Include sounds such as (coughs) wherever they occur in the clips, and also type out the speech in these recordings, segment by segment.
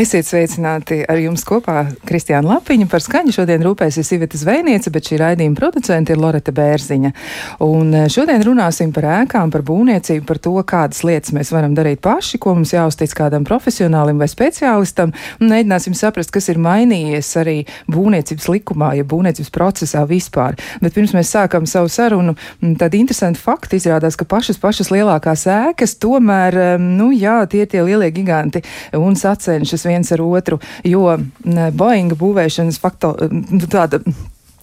Esiet sveicināti ar jums kopā Kristiāna Lapiņa. Par skaņu šodien rūpēsies Iveta Zvejniece, bet šī raidījuma producente ir Loreta Bērziņa. Un eh, šodien runāsim par ēkām, par būvniecību, par to, kādas lietas mēs varam darīt paši, ko mums jāuztic kādam profesionālim vai speciālistam. Un mēģināsim saprast, kas ir mainījies arī būvniecības likumā, ja būvniecības procesā vispār. Bet pirms mēs sākam savu sarunu, tad interesanti fakti izrādās, ka pašas pašas lielākās ēkas tomēr, nu jā, tie ir tie lielie giganti un sacenšas viens ar otru, jo Boeinga būvēšanas faktori, nu, tāda.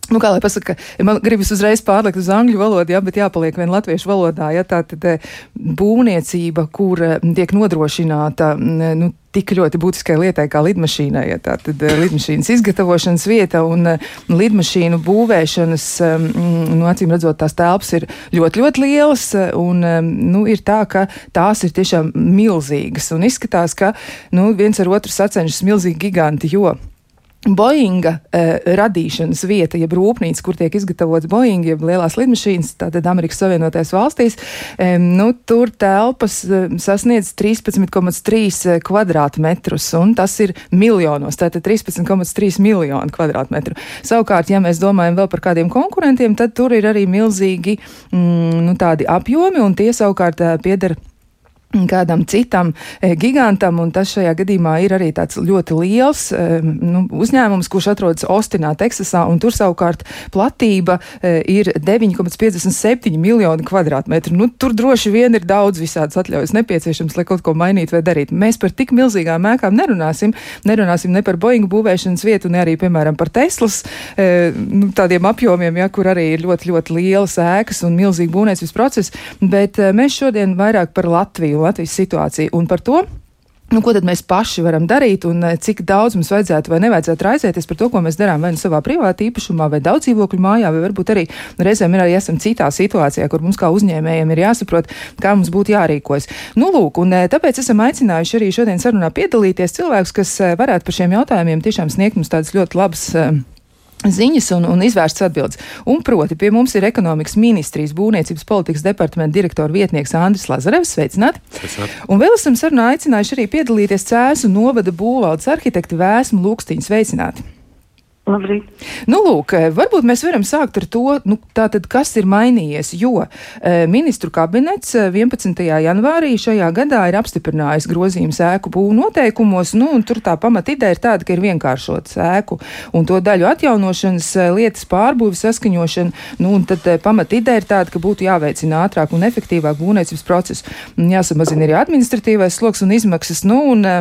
Nu, kā lai pasaka, man gribas uzreiz pārlikt uz angļu valodu, jā, bet jāpaliek vien latviešu valodā, ja tā tad būvniecība, kur tiek nodrošināta, nu, tik ļoti būtiskai lietai kā lidmašīnai. Ja tā tad lidmašīnas izgatavošanas vieta un lidmašīnu būvēšanas, nu, acīm redzot, tās telpas ir ļoti, ļoti lielas un, nu, ir tā, ka tās ir tiešām milzīgas un izskatās, ka, nu, viens ar otru sacenšas milzīgi giganti, jo Boeinga uh, radīšanas vieta, jeb rūpnīca, kur tiek izgatavots Boeing, jeb lielās lidmašīnas, tātad Amerikas Savienotajās valstīs, um, nu, tur telpas uh, sasniedz 13,3 kvadrātmetrus, un tas ir miljonos, tātad 13,3 miljonu kvadrātmetru. Savukārt, ja mēs domājam vēl par kādiem konkurentiem, tad tur ir arī milzīgi mm, nu, tādi apjomi, un tie savukārt uh, pieder kādam citam e, gigantam, un tas šajā gadījumā ir arī tāds ļoti liels e, nu, uzņēmums, kurš atrodas Ostinā, Teksasā, un tur savukārt platība e, ir 9,57 miljoni kvadrātmetru. Nu, tur droši vien ir daudz visādas atļaujas nepieciešams, lai kaut ko mainītu vai darītu. Mēs par tik milzīgām ēkām nerunāsim, nerunāsim ne par Boeing būvēšanas vietu, ne arī, piemēram, par Teslas nu, tādiem apjomiem, ja, kur arī ir ļoti, ļoti lielas ēkas un milzīgi būvniecības procesi, bet mēs šodien vairāk par Latviju Latvijas situāciju. Un par to Nu, ko tad mēs paši varam darīt un eh, cik daudz mums vajadzētu vai nevajadzētu raizēties par to, ko mēs darām vai nu savā privātā īpašumā, vai daudz dzīvokļu mājā, vai varbūt arī reizēm ir arī esam citā situācijā, kur mums kā uzņēmējiem ir jāsaprot, kā mums būtu jārīkojas. Nu, lūk, un eh, tāpēc esam aicinājuši arī šodien sarunā piedalīties cilvēkus, kas eh, varētu par šiem jautājumiem tiešām sniegt mums tādas ļoti labas ziņas un, un izvērstas atbildes. Un proti, pie mums ir ekonomikas ministrijas būvniecības politikas departamenta direktora vietnieks Andris Lazarevs. Sveicināti! Sveicināt. Un vēl esam sarunā aicinājuši arī piedalīties Cēsu novada būvvaldes arhitekti Vēsmu Lūkstīņu. Sveicināti! Labrīt. Nu, lūk, eh, varbūt mēs varam sākt ar to, nu, tātad, kas ir mainījies, jo e, ministru kabinets 11. Eh, janvārī šajā gadā ir apstiprinājis grozījumus ēku būvu noteikumos, nu, tur tā pamata ideja ir tāda, ka ir vienkāršots ēku un to daļu atjaunošanas lietas pārbūves saskaņošana, nu, tad e, pamata ideja ir tāda, ka būtu jāveicina ātrāk un efektīvāk būvniecības process, jāsamazina arī administratīvais sloks un izmaksas, nu, un e,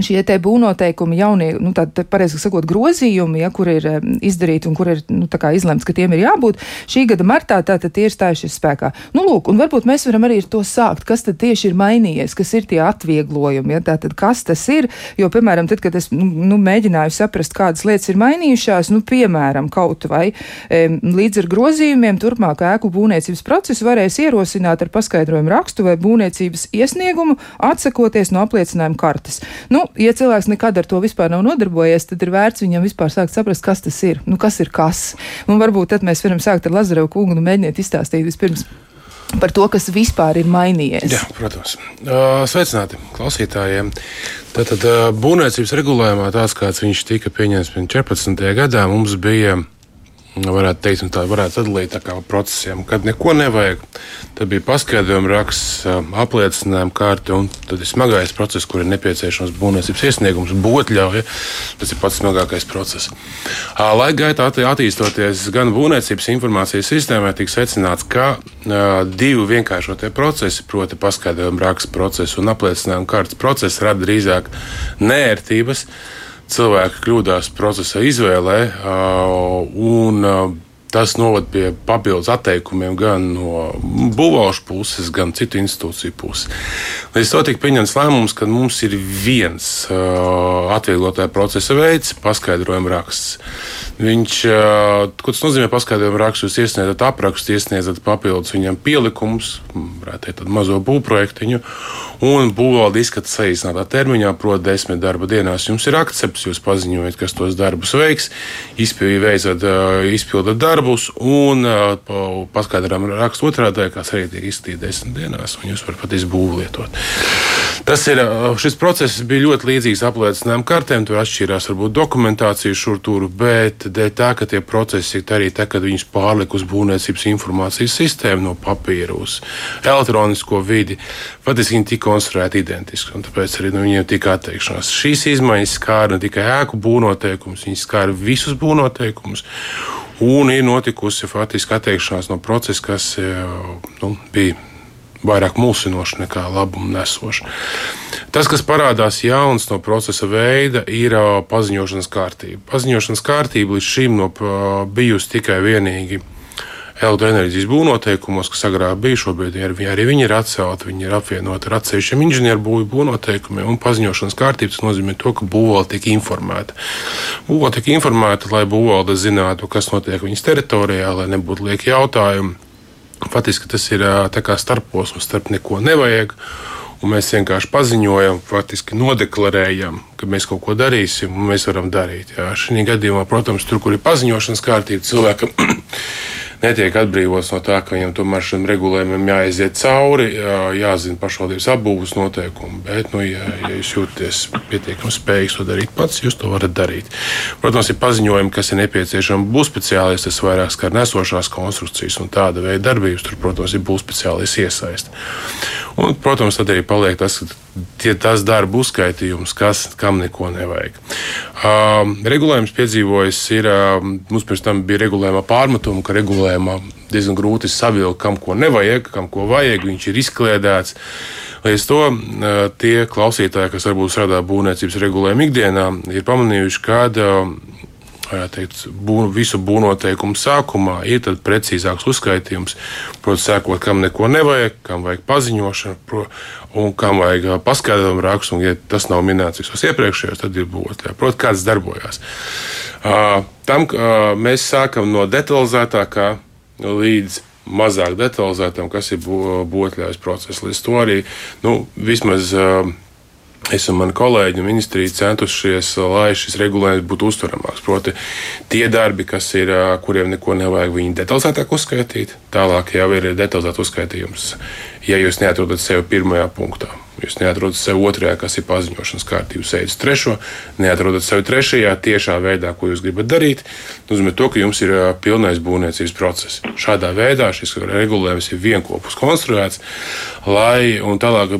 šie te būvnoteikumi, jaunie, nu, tādi, pareizi sakot, grozījumi, ja, kur ir izdarīti un kur ir, nu, izlemts, ka tiem ir jābūt, šī gada martā tātad tie ir stājušies spēkā. Nu, lūk, un varbūt mēs varam arī ar to sākt, kas tad tieši ir mainījies, kas ir tie atvieglojumi, ja, tātad kas tas ir, jo, piemēram, tad, kad es, nu, nu mēģināju saprast, kādas lietas ir mainījušās, nu, piemēram, kaut vai e, līdz ar grozījumiem turpmāk ēku būvniecības procesu varēs ierosināt ar paskaidrojumu rakstu vai būvniecības iesniegumu, atsakoties no apliecinājuma kartes. Nu, nu, ja cilvēks nekad ar to vispār nav nodarbojies, tad ir vērts viņam vispār sākt saprast, kas tas ir. Nu, kas ir kas? Un varbūt tad mēs varam sākt ar Lazarevu kungu un mēģiniet izstāstīt vispirms. Par to, kas vispār ir mainījies. Jā, protams. Uh, sveicināti klausītājiem. Tātad uh, būvniecības regulējumā tāds, kāds viņš tika pieņemts 14. gadā, mums bija varētu teikt, tā varētu sadalīt tā procesiem, kad neko nevajag. Tad bija paskaidrojuma raksts, apliecinājuma kārta, un tad ir smagais process, kur ir nepieciešams būvniecības iesniegums, būtļauja. Tas ir pats smagākais process. Laika gaitā attīstoties gan būvniecības informācijas sistēmai, tika secināts, ka divi vienkāršotie procesi, proti paskaidrojuma raksts process un apliecinājuma kārtas process, rada drīzāk nērtības cilvēki kļūdās procesa izvēlē, un tas novada pie papildus atteikumiem gan no būvāšu puses, gan citu institūciju puses. Līdz to tika pieņemts lēmums, ka mums ir viens uh, atvieglotāja procesa veids, paskaidrojuma raksts. Viņš, uh, ko tas nozīmē paskaidrojuma raksts? Jūs iesniedzat aprakstu, iesniedzat papildus viņam pielikumus, varētu teikt, mazo būvprojektiņu, un būvvalde izskata saīsinātā termiņā, proti, desmit darba dienās. Jums ir akcepts, jūs paziņojat, kas tos darbus veiks, izpildat, izpildat darbus, un paskaidrojam rakstu otrādē, kas arī tiek izskatīts desmit dienās, un jūs varat pat izbūvlietot. Tas ir, šis process bija ļoti līdzīgs apliecinājumu kartēm. Tur atšķīrās varbūt dokumentācija šur tur, bet dēļ tā, ka tie procesi ir arī tā, kad viņus pārlika uz būvniecības informācijas sistēmu no papīra uz elektronisko vidi, faktiski viņi tika konstruēti identiski, un tāpēc arī no viņiem tika atteikšanās. Šīs izmaiņas skāra ne tikai ēku būvnoteikumus, viņas skāra visus būvnoteikumus. Un ir notikusi faktiski atteikšanās no procesa, kas nu, bija vairāk mulsinoši nekā labumu nesoši. Tas, kas parādās jauns no procesa veida, ir paziņošanas kārtība. Paziņošanas kārtība līdz šim no bijusi tikai vienīgi elektroenerģijas būvnoteikumos, kas agrāk bija, šobrīd ir, arī viņi ir atcelti, viņi ir apvienoti ar atsevišķiem inženieru būvnoteikumiem un paziņošanas kārtības. Tas nozīmē to, ka būvvalde tiek informēta. Būvvalde tiek informēta, lai būvvalde zinātu, kas notiek viņas teritorijā, lai nebūtu lieki jautājumi. Faktiski tas ir starposms starp neko nevajag. Un mēs vienkārši paziņojam, faktiski nodeklarējam, ka mēs kaut ko darīsim, un mēs varam darīt. Šī gadījumā, protams, tur, kur ir paziņošanas kārtība, cilvēkam netiek atbrīvots no tā, ka viņam tomēr šim regulējumam jāiziet cauri, jāzina pašvaldības apbūves noteikumi. Bet, nu, ja, ja jūs jūtaties pietiekami spējīgs to darīt pats, jūs to varat darīt. Protams, ir paziņojumi, kas ir nepieciešami būs speciālisti, tas vairāk skar nesošās konstrukcijas un tāda veida darbības. Tur, protams, ir būs speciālisti iesaist. Un, protams, tad arī paliek tas, tie, tas darba uzskaitījums, kas, kam neko nevajag. Uh, regulējums piedzīvojis, ir, uh, mums pirms tam bija regulējuma pārmetuma, ka regulējumā diezgan grūti savilkt, kam ko nevajag, kam ko vajag, viņš ir izkliedēts. Līdz to uh, tie klausītāji, kas varbūt strādā būvniecības regulējuma ikdienā, ir pamanījuši, ka uh, teikt, bū, visu būvnoteikumu sākumā ir precīzāks uzskaitījums. Protams, sēkot, kam neko nevajag, kam vajag paziņošanu, un kam vajag paskaidrojumu rakstu. Un, ja tas nav minēts visos iepriekšējos, tad ir būtībā. Protams, kāds darbojās. Tam mēs sākam no detalizētākā līdz mazāk detalizētam, kas ir būtļājas process. Līdz to arī nu, vismaz Es un mani kolēģi un ministrija centušies, lai šis regulējums būtu uztveramāks. Proti, tie darbi, ir, kuriem neko nevajag, viņi detalizētāk uzskaitīt. Tālāk jau ir detalizēts uzskaitījums, ja jūs neatrodat sevi pirmajā punktā. Jūs neatrodat sevi otrajā, kas ir paziņošanas kārtība, jūs ejat uz trešo, neatrodat sevi trešajā, tiešā veidā, ko jūs gribat darīt. Tas nozīmē, to, ka jums ir pilnais būvniecības process. Šādā veidā šis regulējums ir vienopus konstruēts, lai un tālāk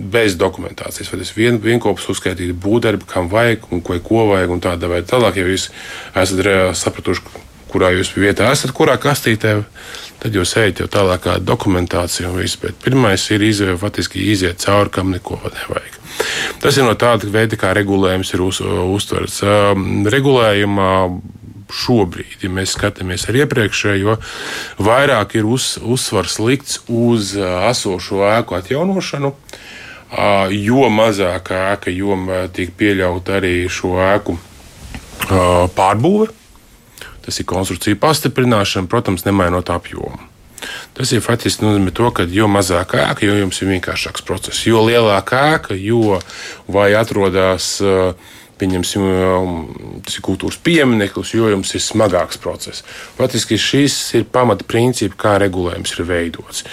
bez dokumentācijas, vai tas vien, vienopus uzskaitītu būvdarbu, kam vajag un ko, ko vajag un tāda veida. Tālāk, ja jūs esat sapratuši, kurā jūs vietā esat, kurā kastītē tad jūs ejat jau tālāk kā dokumentācija un viss. Bet pirmais ir izvēle, faktiski iziet cauri, kam neko nevajag. Tas ir no tāda veida, kā regulējums ir uz, uztverts. Regulējumā šobrīd, ja mēs skatāmies ar iepriekšējo, vairāk ir uz, uzsvars likts uz esošo ēku atjaunošanu. Jo mazāk ēka, jo tiek pieļauta arī šo ēku pārbūve Tas ir konstrukcija pastiprināšana, protams, nemainot apjomu. Tas ir faktiski nozīmē to, ka jo mazāk ēka, jo jums ir vienkāršāks process. Jo lielāka ēka, jo vai atrodas. Pieņemsim, tas ir kultūras piemineklis, jo jums ir smagāks process. Faktiski šis ir pamata princips, kā regulējums ir veidots.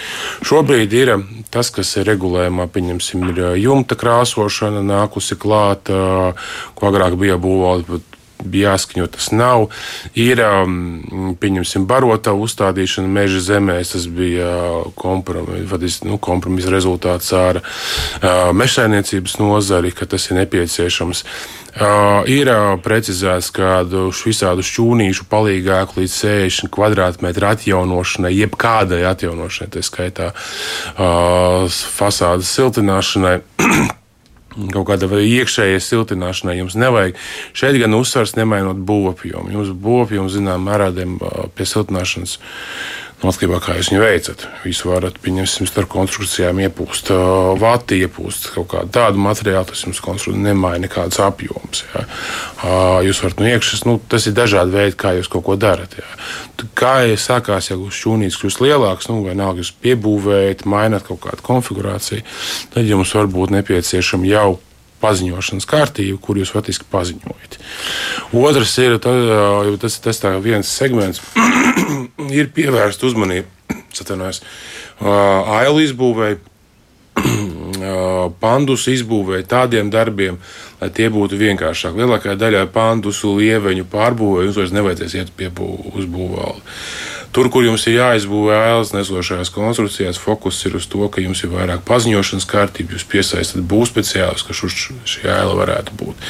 Šobrīd ir tas, kas ir regulējumā, pieņemsim, ir jumta krāsošana, nākusi klāt, ko agrāk bija būvēta bija jāskaņo, tas nav. Ir, um, pieņemsim, barotā uzstādīšana meža zemēs, tas bija kompromiss nu, kompromis rezultāts ar uh, mežsainiecības nozari, ka tas ir nepieciešams. Uh, ir uh, precizēts, ka visādu šķūnīšu palīgāku līdz 60 kvadrātmetru atjaunošanai, jebkādai atjaunošanai, tā skaitā uh, fasādes siltināšanai. (clears throat) kaut kāda iekšējai siltināšanai jums nevajag. Šeit gan uzsvars nemainot būvapjomu. Jums būvapjoms, zinām, mērā pie siltināšanas atkarībā no kā jūs viņu veicat. Jūs varat, pieņemsim, starp konstrukcijām iepūst vati, iepūst kaut kādu tādu materiālu, tas jums konstrukcija nemaina nekādas apjoms. Ja. Jūs varat no iekšas, nu, tas ir dažādi veidi, kā jūs kaut ko darat. Ja. Kā jau sākās, ja šūnīts kļūst lielāks, nu, vai nāk jūs piebūvējat, mainat kaut kādu konfigurāciju, tad jums var būt nepieciešama jau paziņošanas kārtību, kur jūs faktiski paziņojat. Otrs ir tas, tas viens segments, (clears throat) ir pievērsta uzmanība (clears throat) ailu izbūvēi. (clears throat) pandus izbūvē tādiem darbiem, lai tie būtu vienkāršāki. Lielākajā daļā pandusu lieveņu pārbūvē jums vairs nevajadzēs iet pie uzbūvēja. Tur, kur jums ir jāizbūvē ēlas nesošajās konstrukcijās, fokus ir uz to, ka jums ir vairāk paziņošanas kārtība, jūs piesaistat būvspeciālus, ka šī ēla varētu būt.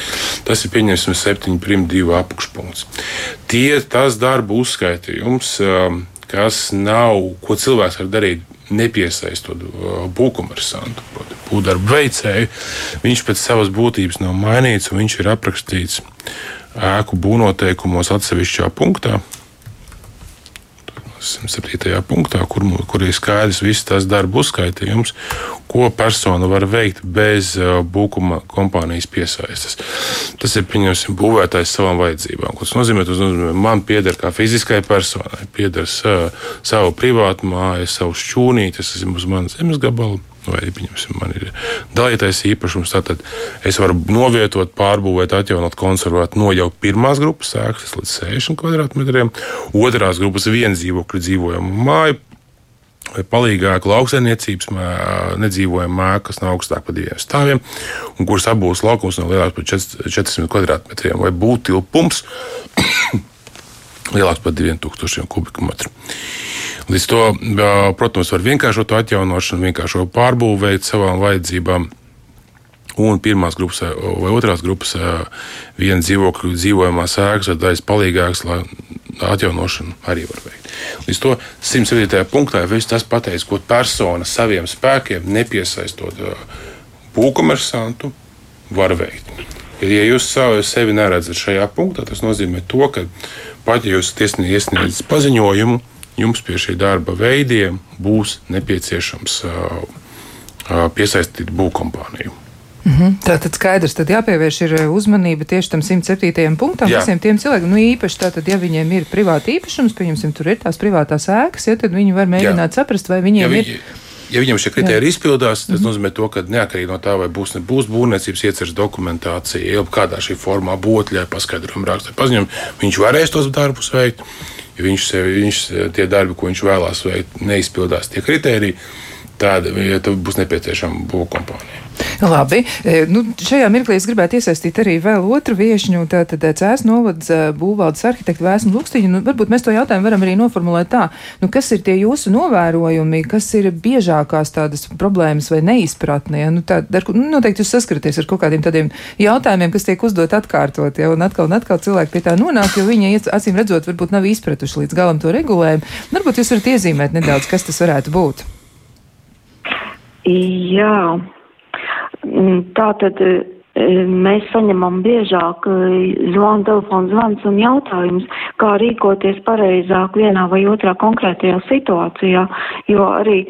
Tas ir pieņemsim 7,2 apakšpunkts. Tie tas darbu uzskaitījums, kas nav, ko cilvēks var darīt nepiesaistot būvkomersantu, būvdarbu veicēju, viņš pēc savas būtības nav mainīts un viņš ir aprakstīts ēku būvnoteikumos atsevišķā punktā. 7. punktā, kur, kur ir skaidrs viss tas darba uzskaitījums, ko persona var veikt bez uh, būkuma kompānijas piesaistes. Tas ir pieņemsim būvētājs savām vajadzībām. Tas nozīmē? Tas nozīmē, man pieder kā fiziskai personai, pieder uh, savu privātu māju, savu šķūnīti, tas ir uz manas zemes gabalu vai pieņemsim, man ir dalītais īpašums. Tad es varu novietot, pārbūvēt, atjaunot, konservēt no jau pirmās grupas sēklas līdz 60 kvadrātmetriem, otrās grupas viens dzīvokļu dzīvojamu māju. Vai palīgāka lauksaimniecības nedzīvojama māja, kas nav augstāka par diviem stāviem, un kuras abos laukums nav (coughs) lielāks par 400 kvadrātmetriem, vai būvtilpums lielāks par 2000 kubikmetru. Līdz to, protams, var vienkāršot atjaunošanu, vienkāršo pārbūvēt savām vajadzībām. Un pirmās grupas vai otrās grupas viena dzīvokļa dzīvojamās ēkas vai daļas palīgākas, lai atjaunošanu arī var veikt. Līdz to 107. punktā viss tas pateiks, ko persona saviem spēkiem, nepiesaistot būvkomersantu, var veikt. Ja jūs sevi neredzat šajā punktā, tas nozīmē to, ka pat ja jūs esat iesniedzis paziņojumu, jums pie šī darba veidiem būs nepieciešams piesaistīt būvkompāniju. Mm -hmm. Tā tad skaidrs, tad jāpievērš uzmanība tieši tam 107. punktam. Jā. Visiem tiem cilvēkiem, nu īpaši tātad, ja viņiem ir privāti īpašums, pieņemsim, tur ir tās privātās ēkas, ja, tad viņi var mēģināt Jā. saprast, vai viņiem ja viņi... ir. Ja viņam šie kriteriji izpildās, tas mm -hmm. nozīmē, to, ka neatkarīgi no tā, vai būs, būs būvniecības ieceres dokumentācija, jau kādā šī formā būtļa, paskaidrojuma raksta paziņojuma, viņš varēs tos darbus veikt ja viņš, viņš tie darbi, ko viņš vēlās veikt, neizpildās tie kriteriji, tad ja būs nepieciešama būvkompānija. Labi, e, nu, šajā mirklī es gribētu iesaistīt arī vēl otru viešņu, tātad e, Cēs novads e, būvvaldes arhitektu Vēsmu Lukstiņu. Nu, varbūt mēs to jautājumu varam arī noformulēt tā, nu, kas ir tie jūsu novērojumi, kas ir biežākās tādas problēmas vai neizpratnē? Nu, tā, ar, nu, noteikti jūs saskaraties ar kaut kādiem tādiem jautājumiem, kas tiek uzdot atkārtot, ja, un atkal un atkal cilvēki pie tā nonāk, jo viņi, acīm redzot, varbūt nav izpratuši līdz galam to regulējumu. Varbūt jūs varat iezīmēt nedaudz, kas tas varētu būt. Jā, tā tad e, mēs saņemam biežāk e, zvanu, telefonu zvans un jautājumus, kā rīkoties pareizāk vienā vai otrā konkrētajā situācijā, jo arī,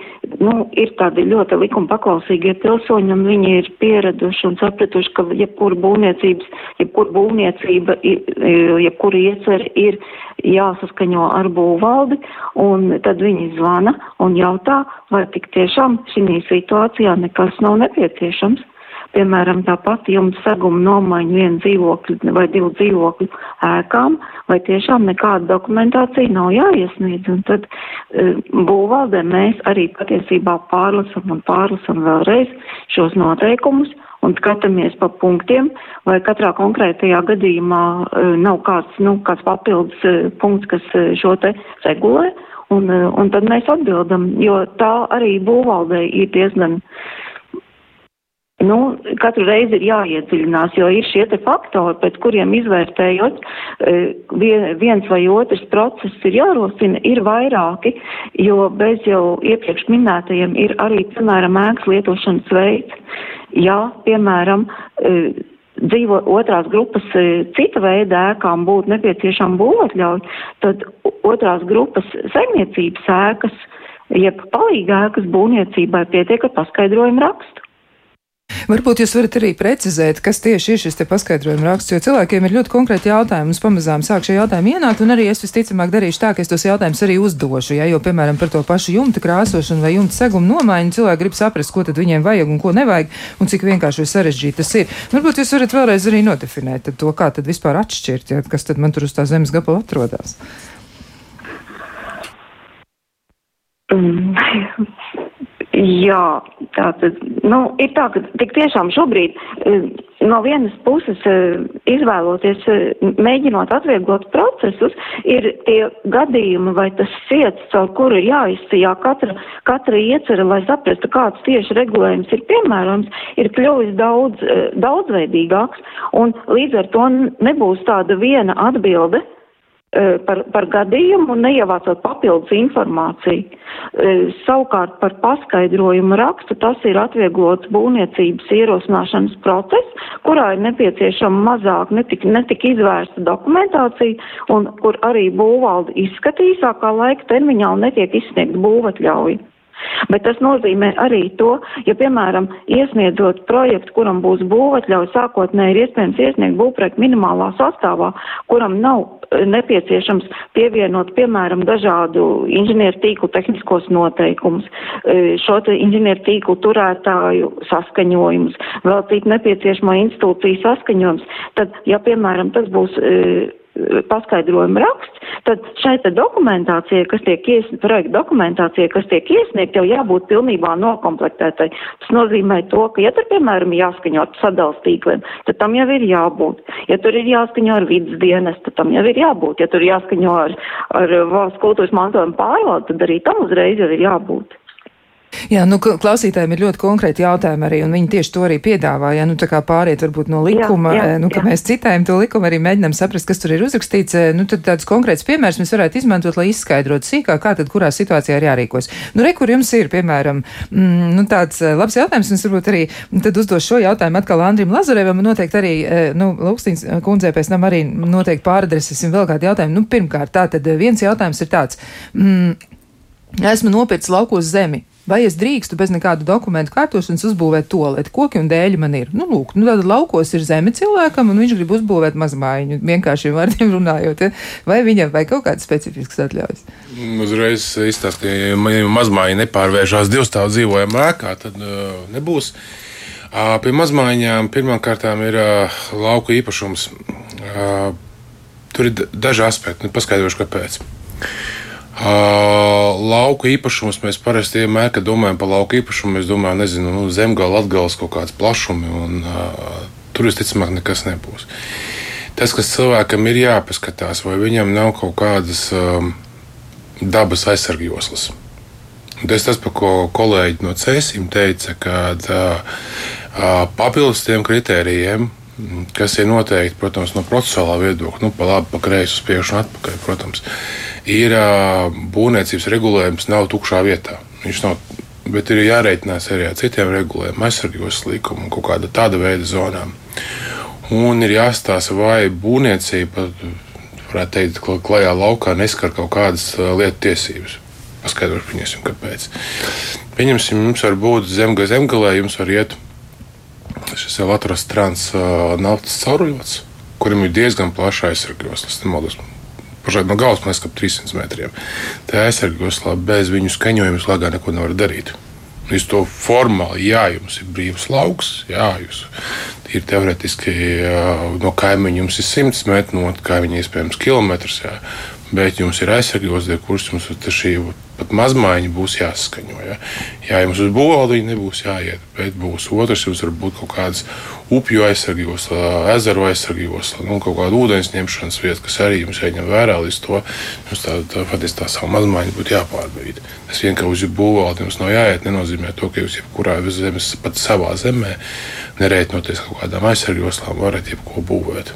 nu, ir tādi ļoti likuma paklausīgie pilsoņi un viņi ir pieraduši un sapratuši, ka jebkura būvniecības, jebkura būvniecība, jebkura iecer ir jāsaskaņo ar būvvaldi, un tad viņi zvana un jautā, vai tik tiešām šī situācijā nekas nav nepieciešams. Piemēram, tāpat jums seguma nomaiņa vienu dzīvokļu vai divu dzīvokļu ēkām, vai tiešām nekāda dokumentācija nav jāiesniedz. Un tad e, būvvaldē mēs arī patiesībā pārlasam un pārlasam vēlreiz šos noteikumus un skatāmies pa punktiem, vai katrā konkrētajā gadījumā e, nav kāds, nu, kāds papildus e, punkts, kas e, šo te regulē. Un, un tad mēs atbildam, jo tā arī būvvaldē ir diezgan Nu, katru reizi ir jāiedziļinās, jo ir šie te faktori, pēc kuriem izvērtējot viens vai otrs process ir jārosina, ir vairāki, jo bez jau iepriekš minētajiem ir arī, piemēram, ēkas lietošanas veids. Ja, piemēram, dzīvo otrās grupas cita veida ēkām būtu nepieciešama būvatļauja, tad otrās grupas saimniecības ēkas, jeb palīga ēkas būvniecībai pietiek ar paskaidrojumu rakstu. Varbūt jūs varat arī precizēt, kas tieši ir šis te paskaidrojuma raksts, jo cilvēkiem ir ļoti konkrēti jautājumi. Mums pamazām sāk šie jautājumi ienākt, un arī es visticamāk darīšu tā, ka es tos jautājumus arī uzdošu. Ja, jo, piemēram, par to pašu jumta krāsošanu vai jumta segumu nomaiņu cilvēki grib saprast, ko tad viņiem vajag un ko nevajag, un cik vienkārši vai sarežģīti tas ir. Varbūt jūs varat vēlreiz arī nodefinēt to, kā tad vispār atšķirt, ja, kas tad man tur uz tā zemes gabala atrodas. Mm. Jā, Tātad, nu, ir tā, ka tik tiešām šobrīd no vienas puses izvēloties, mēģinot atvieglot procesus, ir tie gadījumi vai tas ciets, caur kuru ir jāizsijā katra, katra iecerē, lai saprastu, kāds tieši regulējums ir piemērojams, ir kļuvis daudz, daudzveidīgāks, un līdz ar to nebūs tāda viena atbilde par, par gadījumu un neievācot papildus informāciju. Savukārt par paskaidrojumu rakstu tas ir atvieglots būvniecības ierosināšanas process, kurā ir nepieciešama mazāk netik, netik izvērsta dokumentācija un kur arī būvvalde izskatīsākā laika termiņā un netiek izsniegta būvatļauja. Bet tas nozīmē arī to, ja, piemēram, iesniedzot projektu, kuram būs būvatļauja, sākotnēji ir iespējams iesniegt būvprojektu minimālā sastāvā, kuram nav eh, nepieciešams pievienot, piemēram, dažādu inženieru tīklu tehniskos noteikumus, eh, šo te inženieru tīklu turētāju saskaņojumus, vēl cik nepieciešamo institūciju saskaņojums, tad, ja, piemēram, tas būs eh, paskaidrojuma raksts, tad šai dokumentācijai, kas tiek iesniegta, projekta dokumentācijai, kas tiek iesniegta, jau jābūt pilnībā nokomplektētai. Tas nozīmē to, ka, ja tur, piemēram, jāskaņo ar sadals tīkliem, tad tam jau ir jābūt. Ja tur ir jāskaņo ar vidas dienas, tad tam jau ir jābūt. Ja tur jāskaņo ar, ar valsts kultūras mantojuma pārvaldu, tad arī tam uzreiz jau ir jābūt. Jā, nu, klausītājiem ir ļoti konkrēti jautājumi arī, un viņi tieši to arī piedāvā. Ja, nu, tā kā pāriet varbūt no likuma, jā, jā, nu, ka jā. mēs citējam to likumu, arī mēģinām saprast, kas tur ir uzrakstīts, nu, tad tāds konkrēts piemērs mēs varētu izmantot, lai izskaidrotu sīkāk, kā tad kurā situācijā ir jārīkos. Nu, re, kur jums ir, piemēram, mm, nu, tāds eh, labs jautājums, un es varbūt arī tad uzdošu šo jautājumu atkal Andrim Lazarevam, un noteikti arī, eh, nu, Lūkstīns kundzei pēc tam arī noteikti pāradresēsim vēl kādu jautājumu. Nu, pirmkārt, tā tad viens jautājums ir tāds. Mm, Esmu nopircis laukos zemi, vai es drīkstu bez nekādu dokumentu kārtošanas uzbūvēt toleti. Koki un dēļi man ir. Nu, lūk, nu, tad laukos ir zeme cilvēkam, un viņš grib uzbūvēt mazmājiņu, vienkāršiem vārdiem runājot. Ja? Vai viņam vai kaut kādas specifiskas atļaujas? Uzreiz izstāst, ka, ja mazmājiņa nepārvēršās divstāvu dzīvojamā ēkā, tad uh, nebūs. Uh, pie mazmājiņām pirmkārt ir uh, lauka īpašums. Uh, tur ir daži aspekti, nu, paskaidrošu, kāpēc. Uh, lauku īpašumus mēs parasti vienmēr, kad domājam par lauku īpašumu, mēs domājam, nezinu, nu, zemgala, atgals kaut kāds plašumi, un uh, tur visticamāk nekas nebūs. Tas, kas cilvēkam ir jāpaskatās, vai viņam nav kaut kādas um, dabas aizsargjoslas. Tas tas, par ko kolēģi no Cēsīm teica, ka uh, papildus tiem kritērijiem, kas ir noteikti, protams, no procesuālā viedokļa, nu, pa labi, pa kreisi, uz priekšu un atpakaļ, protams, ir būvniecības regulējums nav tukšā vietā. Viņš nav, bet ir jārēķinās arī ar citiem regulējumiem, aizsargības līkumu un kaut kāda tāda veida zonām. Un ir jāstāsta, vai būvniecība, varētu teikt, klajā laukā neskar kaut kādas lietu tiesības. Paskaidrošu, pieņemsim, kāpēc. Pieņemsim, jums var būt zemga zemgalē, jums var iet šis Latvijas trans naftas cauruļots, kurim ir diezgan plaša aizsargības. Tas nemaldos pašai no galvas mēs ap 300 metriem. Tā aizsargjoslā bez viņu skaņojuma slēgā neko nevar darīt. Jūs to formāli, jā, jums ir brīvs lauks, jā, jūs ir teorētiski no kaimiņa jums ir 100 metri, no kaimiņa iespējams kilometrs, jā, bet jums ir aizsargjoslā, kurš jums šī pat mazmaiņa būs jāsaskaņo. Ja, ja jums uz būvvaldiņu nebūs jāiet, bet būs otrs, jums var būt kaut kādas upju aizsargījos, ezeru aizsargījos, nu, kaut kāda ūdens ņemšanas vieta, kas arī jums jāņem vērā. Līdz to jums tā, tā, tā, tā savu mazmaiņu būtu jāpārbīd. Tas vien, ka uz būvvaldi jums nav jāiet, nenozīmē to, ka jūs jebkurā zemes, pat savā zemē, nerēķinoties kaut kādām aizsargījoslām, varat jebko būvēt.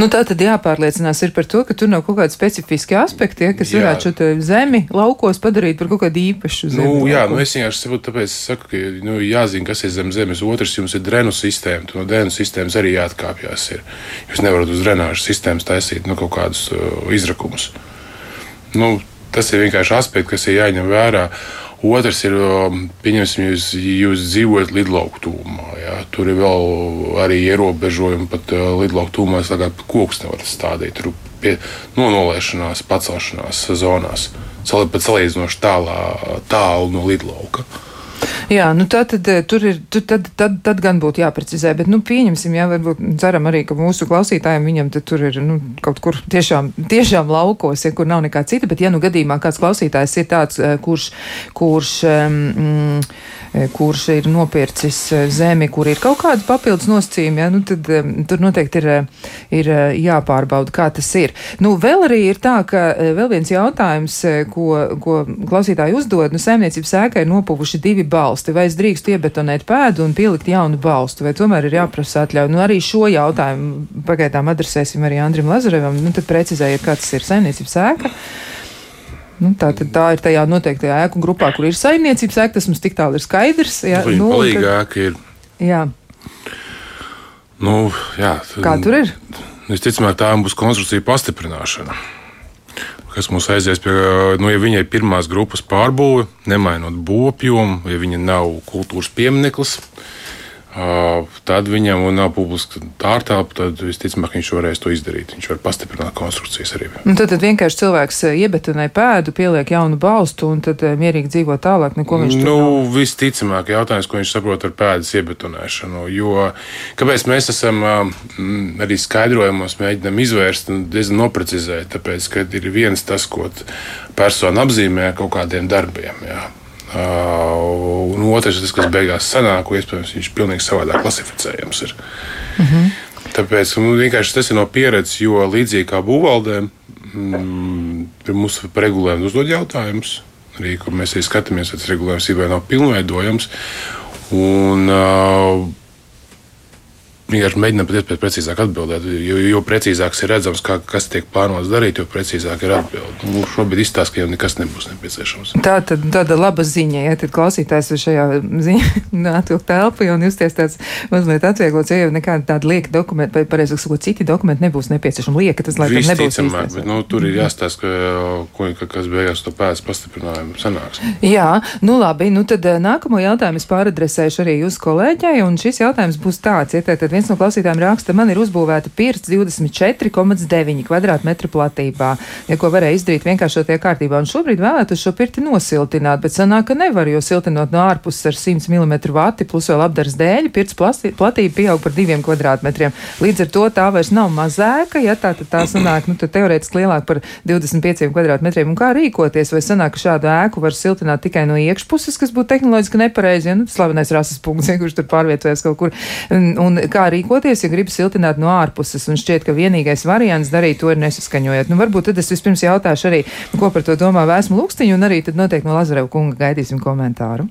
Nu, tā tad jāpārliecinās ir par to, ka tur nav kaut kādi specifiski aspekti, ja, kas jā. varētu šo zemi laukos padarīt par kaut kādu īpašu zemi. Nu, jā, nu, es vienkārši saprotu, tāpēc saku, ka nu, jāzina, kas ir zem zemes. Otrs jums ir drenu sistēma, no drenu sistēmas arī jāatkāpjas. Ir. Jūs nevarat uz drenāžas sistēmas taisīt nu, kaut kādus uh, izrakumus. Nu, tas ir vienkārši aspekts, kas ir jāņem vērā. Otrs ir, um, pieņemsim, jūs, jūs dzīvojat lidlauku tūmā. Jā. Tur ir vēl arī ierobežojumi, pat uh, lidlauku tūmā tagad koks nevar stādīt. Tur pie no nolaišanās, pacelšanās zonās. Salīdzinoši tālā, tālu no lidlauka. Jā, nu tā tad tur ir, tur, tad, tad, tad gan būtu jāprecizē, bet, nu, pieņemsim, jā, varbūt ceram arī, ka mūsu klausītājiem viņam tur ir, nu, kaut kur tiešām, tiešām laukos, ja kur nav nekā cita, bet ja nu gadījumā kāds klausītājs ir tāds, kurš, kurš, mm, kurš ir nopircis zemi, kur ir kaut kāda papildus nosacījuma, ja, nu, tad tur noteikti ir, ir jāpārbauda, kā tas ir. Nu, vēl arī ir tā, ka vēl viens jautājums, ko, ko klausītāji uzdod, nu, saimniecības ēkai ir nopuvuši divi balsti, vai es drīkstu iebetonēt pēdu un pielikt jaunu balstu, vai tomēr ir jāprasa atļauj. Nu, arī šo jautājumu pagaidām adresēsim arī Andrim Lazarevam, nu, tad precizējiet, kāds ir saimniecības ēka. Nu, tā, tā ir tajā noteiktajā ēku grupā, kur ir saimniecības ēka. Tas mums tik tālu ir skaidrs. Jā, nu, palīga ēka ir. Jā. Nu, jā, Kā tur ir? Visticamāk, tā būs konstrukcija pastiprināšana. Kas mums aizies pie, nu, ja viņai ir pirmās grupas pārbūve, nemainot būvapjomu, ja viņa nav kultūras piemineklis, tad viņam nav publiska ārtelpa, tad visticamāk viņš varēs to izdarīt. Viņš var pastiprināt konstrukcijas arī. Un tad, tad vienkārši cilvēks iebetonē pēdu, pieliek jaunu balstu un tad mierīgi dzīvo tālāk. Neko viņš nu, nav. visticamāk, jautājums, ko viņš saprot ar pēdas iebetonēšanu. Jo kāpēc mēs esam arī skaidrojumos mēģinām izvērst un diezgan noprecizēt, tāpēc, ka ir viens tas, ko persona apzīmē kaut kādiem darbiem. Jā. Uh, un otrs, tas, kas beigās sanāk, iespējams, viņš ir pilnīgi savādāk klasificējams. Ir. Mm -hmm. Tāpēc nu, tas ir no pieredzes, jo līdzīgi kā būvvaldē, mm, mums regulējums uzdod jautājumus. Arī, mēs arī skatāmies, vai tas regulējums ir vai nav pilnveidojams. Un, uh, vienkārši mēģinām pēc iespējas precīzāk atbildēt. Jo, jo precīzāk ir redzams, kā, kas tiek plānots darīt, jo precīzāk ir atbilde. Nu, šobrīd izstāsta, ka jau nekas nebūs nepieciešams. Tā tad tāda laba ziņa, ja tad klausītājs šajā ziņā (laughs) atvilkt telpu un justies tāds mazliet atvieglots, ja jau nekāda tāda lieka dokumenta, vai pareizāk sakot, citi dokumenti nebūs nepieciešami. Lieka tas, lai tas nebūs īstais. Bet, nu, tur ir jāstāsta, ka, ka, kas beigās to pēc pastiprinājumu sanāks. Jā, nu labi, nu tad nākamo jautājumu es pāradresēšu arī uz kolēģei, un šis jautājums būs tāds, ja tad viens no klausītājiem raksta, man ir uzbūvēta pirts 24,9 km platībā, ja ko varēja izdarīt vienkāršotie kārtībā. Un šobrīd vēlētos šo pirti nosiltināt, bet sanāk, ka nevar, jo siltinot no ārpuses ar 100 mm vati plus vēl apdars dēļ, pirts platība pieaug par 2 km. Līdz ar to tā vairs nav mazāka, ja tā tad tā sanāk, nu, tad teorētiski lielāk par 25 km. Un kā rīkoties, vai sanāk, ka šādu ēku var siltināt tikai no iekšpuses, kas būtu tehnoloģiski nepareizi, ja nu, slavenais rases punkts, ja, kurš tur pārvietojas kaut kur. Un, un kā kā rīkoties, ja grib siltināt no ārpuses. Un šķiet, ka vienīgais variants darīt to ir nesaskaņojot. Nu, varbūt tad es vispirms jautāšu arī, ko par to domā Vēsmu Lukstiņu, un arī tad noteikti no Lazareva kunga gaidīsim komentāru.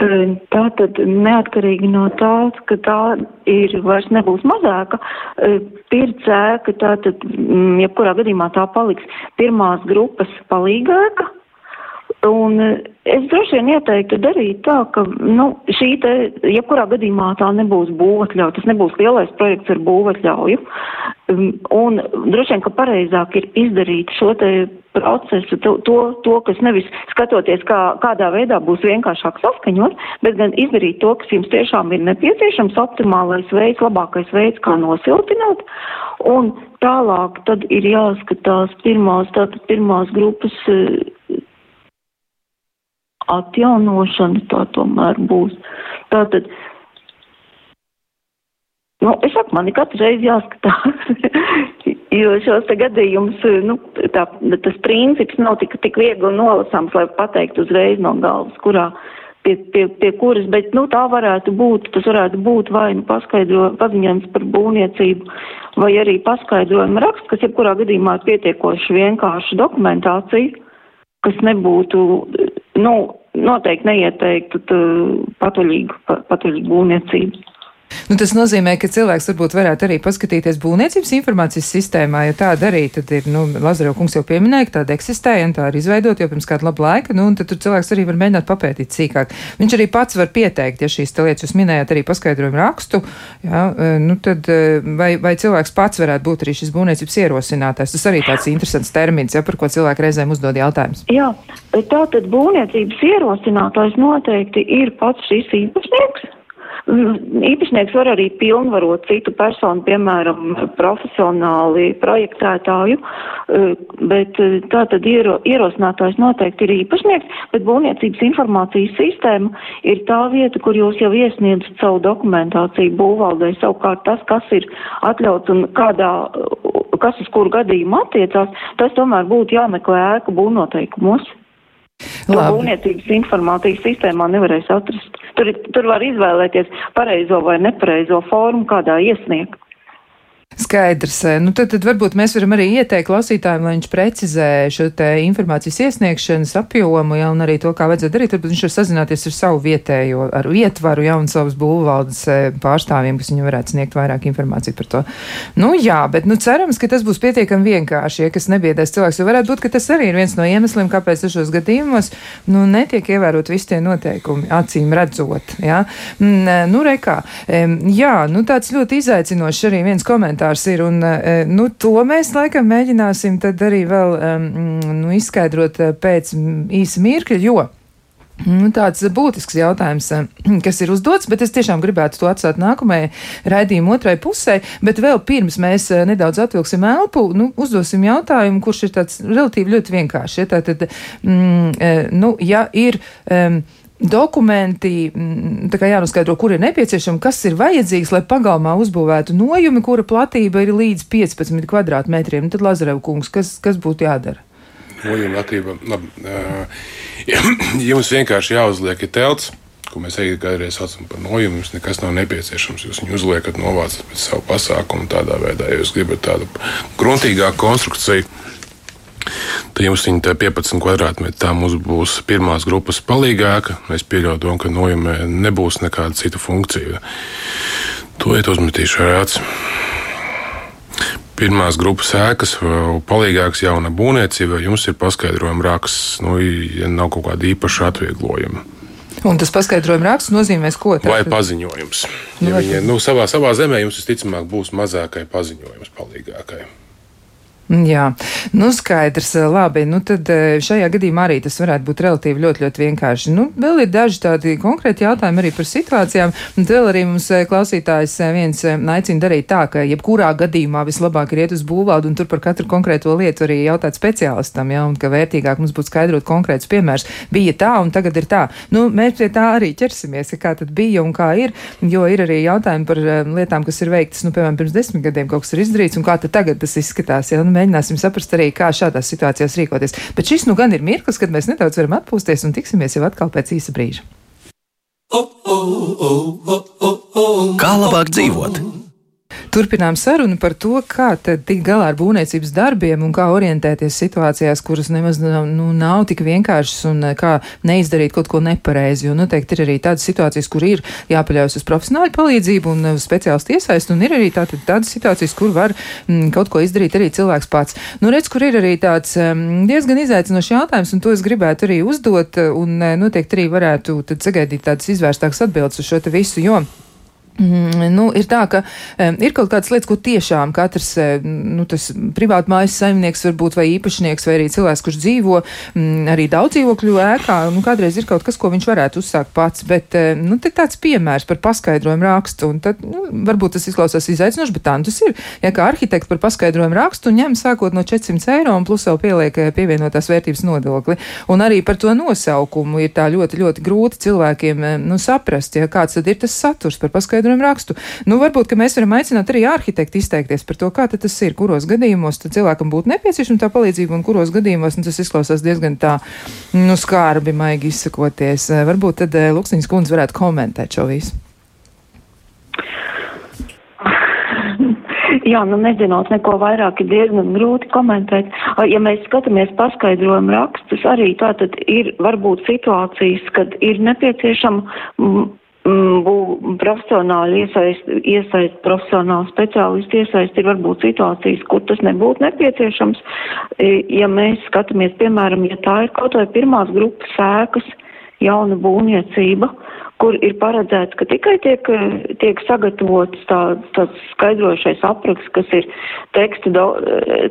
Tā tad neatkarīgi no tā, ka tā ir vairs nebūs mazāka, pircēka, tā tad, mm, jebkurā gadījumā tā paliks pirmās grupas palīgāka, Un eh, es droši vien ieteiktu darīt tā, ka nu, šī te, jebkurā gadījumā tā nebūs būvatļauja, tas nebūs lielais projekts ar būvatļauju. Um, un droši vien, ka pareizāk ir izdarīt šo te procesu, to, to, to kas nevis skatoties, kā, kādā veidā būs vienkāršāk saskaņot, bet gan izdarīt to, kas jums tiešām ir nepieciešams, optimālais veids, labākais veids, kā nosiltināt. Un tālāk tad ir jāskatās pirmās, tātad pirmās grupas eh, atjaunošana tā tomēr būs. Tātad, nu, es saku, man ir katru reizi jāskatās, (laughs) jo šos te gadījumus, nu, tā, tas princips nav tik, tik viegli nolasāms, lai pateikt uzreiz no galvas, kurā, pie, pie, pie kuras, bet, nu, tā varētu būt, tas varētu būt vai nu paziņojums par būvniecību, vai arī paskaidrojuma raksts, kas jebkurā gadījumā ir pietiekoši vienkārša dokumentācija, kas nebūtu, nu, noteikti neieteiktu patuļīgu, patuļīgu būvniecību. Nu, tas nozīmē, ka cilvēks varbūt varētu arī paskatīties būvniecības informācijas sistēmā, ja tāda arī ir, nu, Lazaro kungs jau pieminēja, ka tāda eksistē, un tā ir izveidot jau pirms kāda laba laika, nu, tad cilvēks arī var mēģināt papētīt sīkāk. Viņš arī pats var pieteikt, ja šīs lietas jūs minējāt arī paskaidrojumu rakstu, jā, e, nu, tad e, vai, vai cilvēks pats varētu būt arī šis būvniecības ierosinātājs. Tas arī tāds interesants termins, ja, par ko cilvēki reizēm uzdod jautājumus. Jā, tā tad būvniecības ierosinātājs noteikti ir pats šis īpašnieks Īpašnieks var arī pilnvarot citu personu, piemēram, profesionāli projektētāju, bet tā tad iero, ierosinātājs noteikti ir īpašnieks, bet būvniecības informācijas sistēma ir tā vieta, kur jūs jau iesniedzat savu dokumentāciju būvvaldē. Savukārt tas, kas ir atļauts un kādā, kas uz kuru gadījumu attiecās, tas tomēr būtu jāmeklē ēku būvnoteikumos. Būvniecības informācijas sistēmā nevarēs atrast. Tur, tur var izvēlēties pareizo vai nepareizo formu, kādā iesniegt. Skaidrs. Nu, tad, tad varbūt mēs varam arī ieteikt klausītājiem, lai viņš precizē šo informācijas iesniegšanas apjomu, ja, un arī to, kā vajadzētu darīt. Tad viņš var sazināties ar savu vietējo, ar ietvaru, ja, un savas būvvaldes e, pārstāvjiem, kas viņam varētu sniegt vairāk informāciju par to. Nu, jā, bet, nu, cerams, ka tas būs pietiekami vienkārši, ja kas nebiedēs cilvēks, jo varētu būt, ka tas arī ir viens no iemesliem, kāpēc dažos gadījumos, nu, netiek ievērot visi tie noteikumi, acīm redzot, ja. Mm, e, nu, rekā, jā, nu, tāds ļoti izaicinošs arī viens komentārs komentārs ir. Un, e, nu, to mēs laikam mēģināsim tad arī vēl nu, izskaidrot e, pēc īsa mirkļa, jo. Nu, tāds būtisks jautājums, (clears throat) kas ir uzdots, bet es tiešām gribētu to atstāt nākamajai raidījuma otrai pusē. Bet vēl pirms mēs nedaudz atvilksim elpu, nu, uzdosim jautājumu, kurš ir tāds relatīvi ļoti vienkāršs. Ja, tātad, mm, nu, ja ir. Um, dokumenti, mm, tā kā jānoskaidro, kur ir nepieciešama, kas ir vajadzīgs, lai pagalmā uzbūvētu nojumi, kura platība ir līdz 15 kvadrātmetriem. Tad Lazarev kungs, kas, kas būtu jādara? Nojuma platība. Labi, ja (clears throat) jums vienkārši jāuzliek ir telts. Ko mēs kādreiz saucam par nojumu, jums nekas nav nepieciešams. Jūs viņu uzliekat, novācat pēc savu pasākumu tādā veidā. Ja jūs gribat tādu gruntīgāku konstrukciju, Tad jums viņa 15 kvadrātmetri tā mums būs pirmās grupas palīgāka. Es pieļauju domu, ka nojumē nebūs nekāda cita funkcija. To iet uzmetīšu ar aci. Pirmās grupas ēkas, palīgāks jauna būvniecība, jums ir paskaidrojuma raksts, nu, ja nav kaut kāda īpaša atvieglojuma. Un tas paskaidrojuma raksts nozīmēs, ko tādu? Vai paziņojums. Ja nu, viņa, nu, savā, savā zemē jums visticamāk būs mazākai paziņojums palīgākai. Jā, nu skaidrs, labi. Nu tad šajā gadījumā arī tas varētu būt relatīvi ļoti, ļoti vienkārši. Nu, vēl ir daži tādi konkrēti jautājumi arī par situācijām. Un vēl arī mums klausītājs viens aicina darīt tā, ka jebkurā gadījumā vislabāk ir iet uz būvvaldu un tur par katru konkrēto lietu arī jautāt speciālistam, ja, un ka vērtīgāk mums būtu skaidrot konkrēts piemērs. Bija tā un tagad ir tā. Nu, mēs pie tā arī ķersimies, kā tad bija un kā ir, jo ir arī jautājumi par lietām, kas ir veiktas, nu, piemēram, pirms desmit gadiem kaut kas ir izdarīts un kā tad tagad tas izskatās. Ja, nu, mēģināsim saprast arī, kā šādās situācijās rīkoties. Bet šis nu gan ir mirklis, kad mēs nedaudz varam atpūsties un tiksimies jau atkal pēc īsa brīža. Kā labāk dzīvot? Turpinām sarunu par to, kā tikt galā ar būvniecības darbiem un kā orientēties situācijās, kuras nemaz nav, nu, nav tik vienkāršas un eh, kā neizdarīt kaut ko nepareizi. Jo noteikti ir arī tādas situācijas, kur ir jāpaļaujas uz profesionāļu palīdzību un eh, speciālistu iesaistu, un ir arī tātad, tādas situācijas, kur var m, mm, kaut ko izdarīt arī cilvēks pats. Nu, redz, kur ir arī tāds m, diezgan izaicinošs jautājums, un to es gribētu arī uzdot, un eh, noteikti arī varētu sagaidīt tādas izvērstākas atbildes uz šo visu, jo Mm, nu, ir tā, ka um, ir kaut kādas lietas, ko tiešām katrs nu, privāti mājas saimnieks, varbūt vai īpašnieks, vai arī cilvēks, kurš dzīvo mm, arī daudz dzīvokļu ēkā, nu, kādreiz ir kaut kas, ko viņš varētu uzsākt pats. Bet nu, tāds piemērs par paskaidrojumu rakstu, un tad nu, varbūt tas izklausās izaicinoši, bet tā nu, tas ir. Ja kā arhitekts par paskaidrojumu rakstu ņem sākot no 400 eiro un plus vēl pieliek pievienotās vērtības nodokli. Un arī par to nosaukumu ir tā ļoti, ļoti grūti cilvēkiem nu, saprast, ja kāds tad ir tas saturs par paskaidrojumu paskaidrojumu rakstu. Nu, varbūt, mēs varam aicināt arī arhitektu izteikties par to, kā tas ir, kuros gadījumos cilvēkam būtu nepieciešama tā palīdzība un kuros gadījumos nu, tas izklausās diezgan tā, nu, skārbi, maigi izsakoties. Eh, varbūt tad eh, Luksniņas kundze varētu komentēt šo visu. (laughs) Jā, nu nezinot neko vairāk, ir diezgan grūti komentēt. Ja mēs skatāmies paskaidrojumu rakstus, arī tā tad ir varbūt situācijas, kad ir nepieciešama profesionāli iesaist, iesaist profesionāli speciālisti iesaist ir varbūt situācijas, kur tas nebūtu nepieciešams. Ja mēs skatāmies, piemēram, ja tā ir kaut vai pirmās grupas sēkas, jauna būvniecība, kur ir paredzēts, ka tikai tiek, tiek sagatavots tā, tāds skaidrošais apraksts, kas ir teksta, do,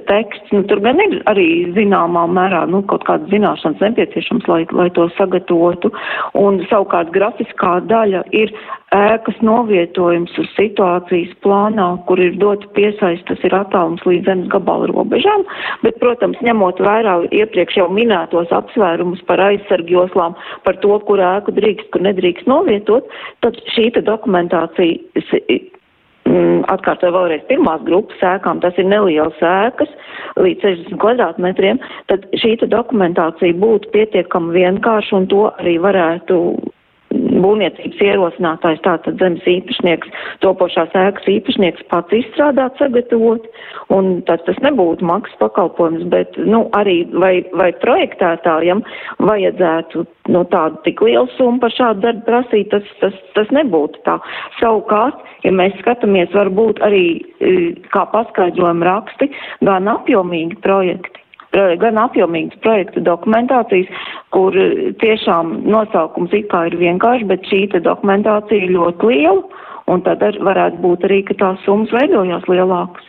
teksts. Nu, tur gan ir arī zināmā mērā nu, kaut kādas zināšanas nepieciešams, lai, lai to sagatavotu. Un savukārt grafiskā daļa ir ēkas novietojums uz situācijas plānā, kur ir dota piesaist, tas ir attālums līdz zemes gabala robežām, bet, protams, ņemot vērā iepriekš jau minētos apsvērumus par aizsargjoslām, par to, kur ēku drīkst, kur nedrīkst novietot, tad šī dokumentācija mm, atkārtoju vēlreiz pirmās grupas ēkām, tas ir nelielas ēkas līdz 60 kvadrātmetriem, tad šī dokumentācija būtu pietiekama vienkārša un to arī varētu būvniecības ierosinātājs, tātad zemes īpašnieks, topošās ēkas īpašnieks pats izstrādāt, sagatavot, un tad tas nebūtu maksas pakalpojums, bet, nu, arī vai, vai projektētājam vajadzētu, nu, tādu tik lielu summu par šādu darbu prasīt, tas, tas, tas nebūtu tā. Savukārt, ja mēs skatāmies, varbūt arī, e, kā paskaidrojuma raksti, gan apjomīgi projekti gan apjomīgas projektu dokumentācijas, kur eh, tiešām nosaukums it kā ir vienkārši, bet šī dokumentācija ir ļoti liela, un tad ar, varētu būt arī, ka tās summas veidojās lielākas.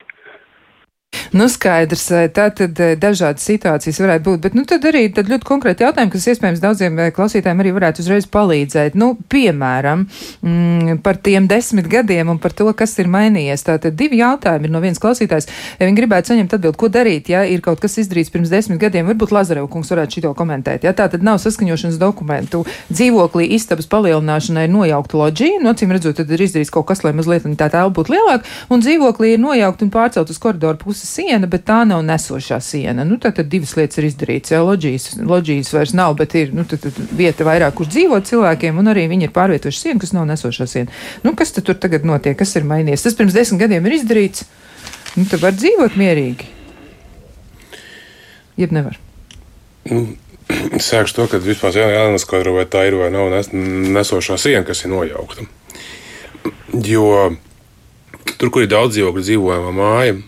Nu, skaidrs, tā tad eh, dažādas situācijas varētu būt, bet nu, tad arī tad ļoti konkrēti jautājumi, kas iespējams daudziem eh, klausītājiem arī varētu uzreiz palīdzēt. Nu, piemēram, mm, par tiem desmit gadiem un par to, kas ir mainījies. Tātad divi jautājumi ir no viens klausītājs. Ja viņi gribētu saņemt atbildi, ko darīt, ja ir kaut kas izdarīts pirms desmit gadiem, varbūt Lazarev kungs varētu šito komentēt. Ja tā tad nav saskaņošanas dokumentu. Dzīvoklī istabas palielināšanai ir nojaukta loģija, no cim redzot, tad ir izdarīts kaut kas, lai mazliet tā telpa būtu lielāka, un dzīvoklī ir nojaukta un pārcelt uz koridoru puses siena, bet tā nav nesošā siena. Nu, tad, tad divas lietas ir izdarītas. Jā, loģijas, loģijas vairs nav, bet ir nu, tad, tad vieta vairāk, kur dzīvo cilvēkiem, un arī viņi ir pārvietojuši sienu, kas nav nesošā siena. Nu, kas tad tur tagad notiek? Kas ir mainījies? Tas pirms desmit gadiem ir izdarīts. Nu, tad var dzīvot mierīgi. Jeb nevar. Nu, (clears throat) sākšu to, ka vispār jānoskaidro, vai tā ir vai nav nes, nesošā siena, kas ir nojaukta. Jo tur, kur ir daudz dzīvokļu dzīvojama māja,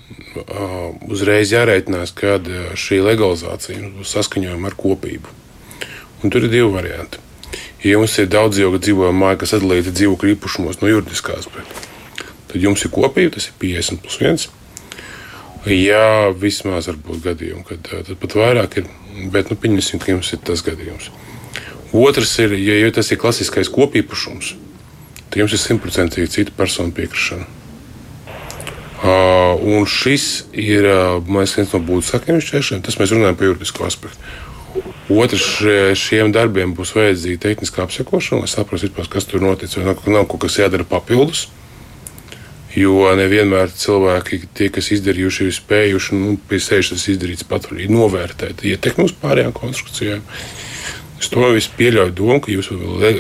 uzreiz jārēķinās, kad šī legalizācija būs saskaņojama ar kopību. Un tur ir divi varianti. Ja jums ir daudz dzīvokļu dzīvojama māja, kas atdalīta dzīvokļu īpašumos no juridiskā aspekta, tad jums ir kopība, tas ir 50 plus 1. Jā, vismaz var būt gadījumi, kad tad pat vairāk ir, bet nu, pieņemsim, ka jums ir tas gadījums. Otrs ir, ja, ja tas ir klasiskais kopīpašums, tad jums ir simtprocentīgi cita persona piekrišana. Uh, un šis ir uh, mēs, viens no būtiskākajiem šķēršļiem. Tas mēs runājam par juridisko aspektu. Otrs, šiem darbiem būs vajadzīga tehniskā apsekošana, lai saprastu, kas tur notic. Vai nav, nav kaut kas jādara papildus. Jo nevienmēr cilvēki, tie, kas izdarījuši, ir spējuši, nu, pie sevis tas izdarīts pat arī novērtēt ietekmi uz pārējām konstrukcijām. Es to visu pieļauju domu, ka jūsu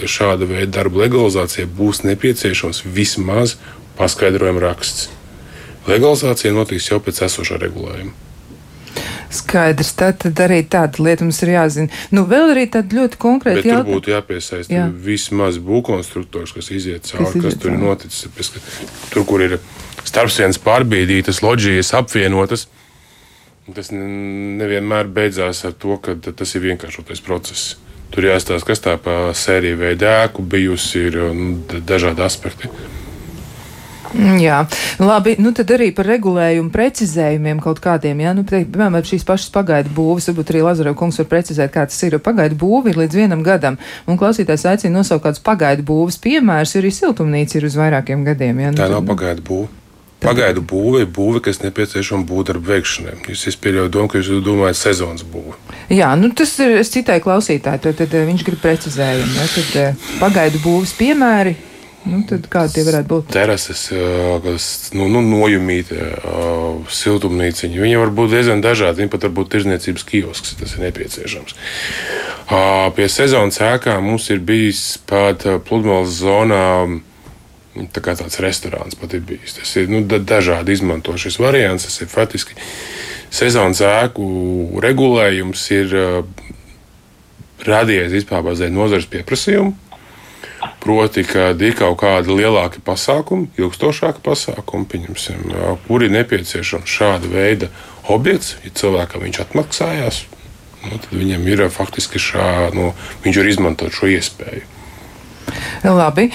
šāda veida darba legalizācija būs nepieciešams vismaz paskaidrojuma raksts. Legalizācija notiks jau pēc esošā regulējuma. Skaidrs, tad, tad arī tāda lieta mums ir jāzina. Nu, vēl arī tāda ļoti konkrēta jautājuma. Tur būtu jāpiesaista Jā. vismaz būvkonstruktors, kas iziet cauri, kas, kas tur ir noticis. Pēc, tur, kur ir starpsienas pārbīdītas, loģijas apvienotas, tas nevienmēr beidzās ar to, ka tas ir vienkāršotais process. Tur jāstāsta, kas tā pa sēriju veidā ēku bijusi, ir un dažādi aspekti. Mm, jā, labi. Nu, tad arī par regulējumu precizējumiem kaut kādiem. Jā, nu, piemēram, šīs pašas pagaidu būves, varbūt arī Lazarev kungs var precizēt, kā tas ir. Pagaidu būve ir līdz vienam gadam, un klausītājs aicina nosaukt kādus pagaidu būves piemērus, jo arī siltumnīca ir uz vairākiem gadiem. Jā, nu, Tā nav pagaidu būve. Pagaidu būve ir būve, kas nepieciešama būvdarbu veikšanai. Jūs pieļaujat domu, ka jūs domājat sezonas būvi. Jā, nu tas ir citai klausītājai, tad, tad viņš grib precizējumu. Ja, tad eh, pagaidu būves piemēri Nu, tad kādi tie varētu būt? Terases, kas nu, nu, nojumīti, siltumnīciņi. Viņi var būt diezgan dažādi. Viņi pat var būt tirzniecības kiosks, ja tas ir nepieciešams. Pie sezonas ēkām mums ir bijis pat pludmales zonā. Tā kā tāds restorāns pat ir bijis. Tas ir nu, dažādi izmanto šis variants. Tas ir faktiski sezonas ēku regulējums, ir radījies vispār bazē nozares pieprasījumu. Proti, kad ir kaut kādi lielāki pasākumi, ilgstošāki pasākumi, pieņemsim, kuri nepieciešams šāda veida objekts, ja cilvēkam viņš atmaksājās, nu, tad viņam ir faktiski šā, nu, viņš var izmantot šo iespēju. Labi.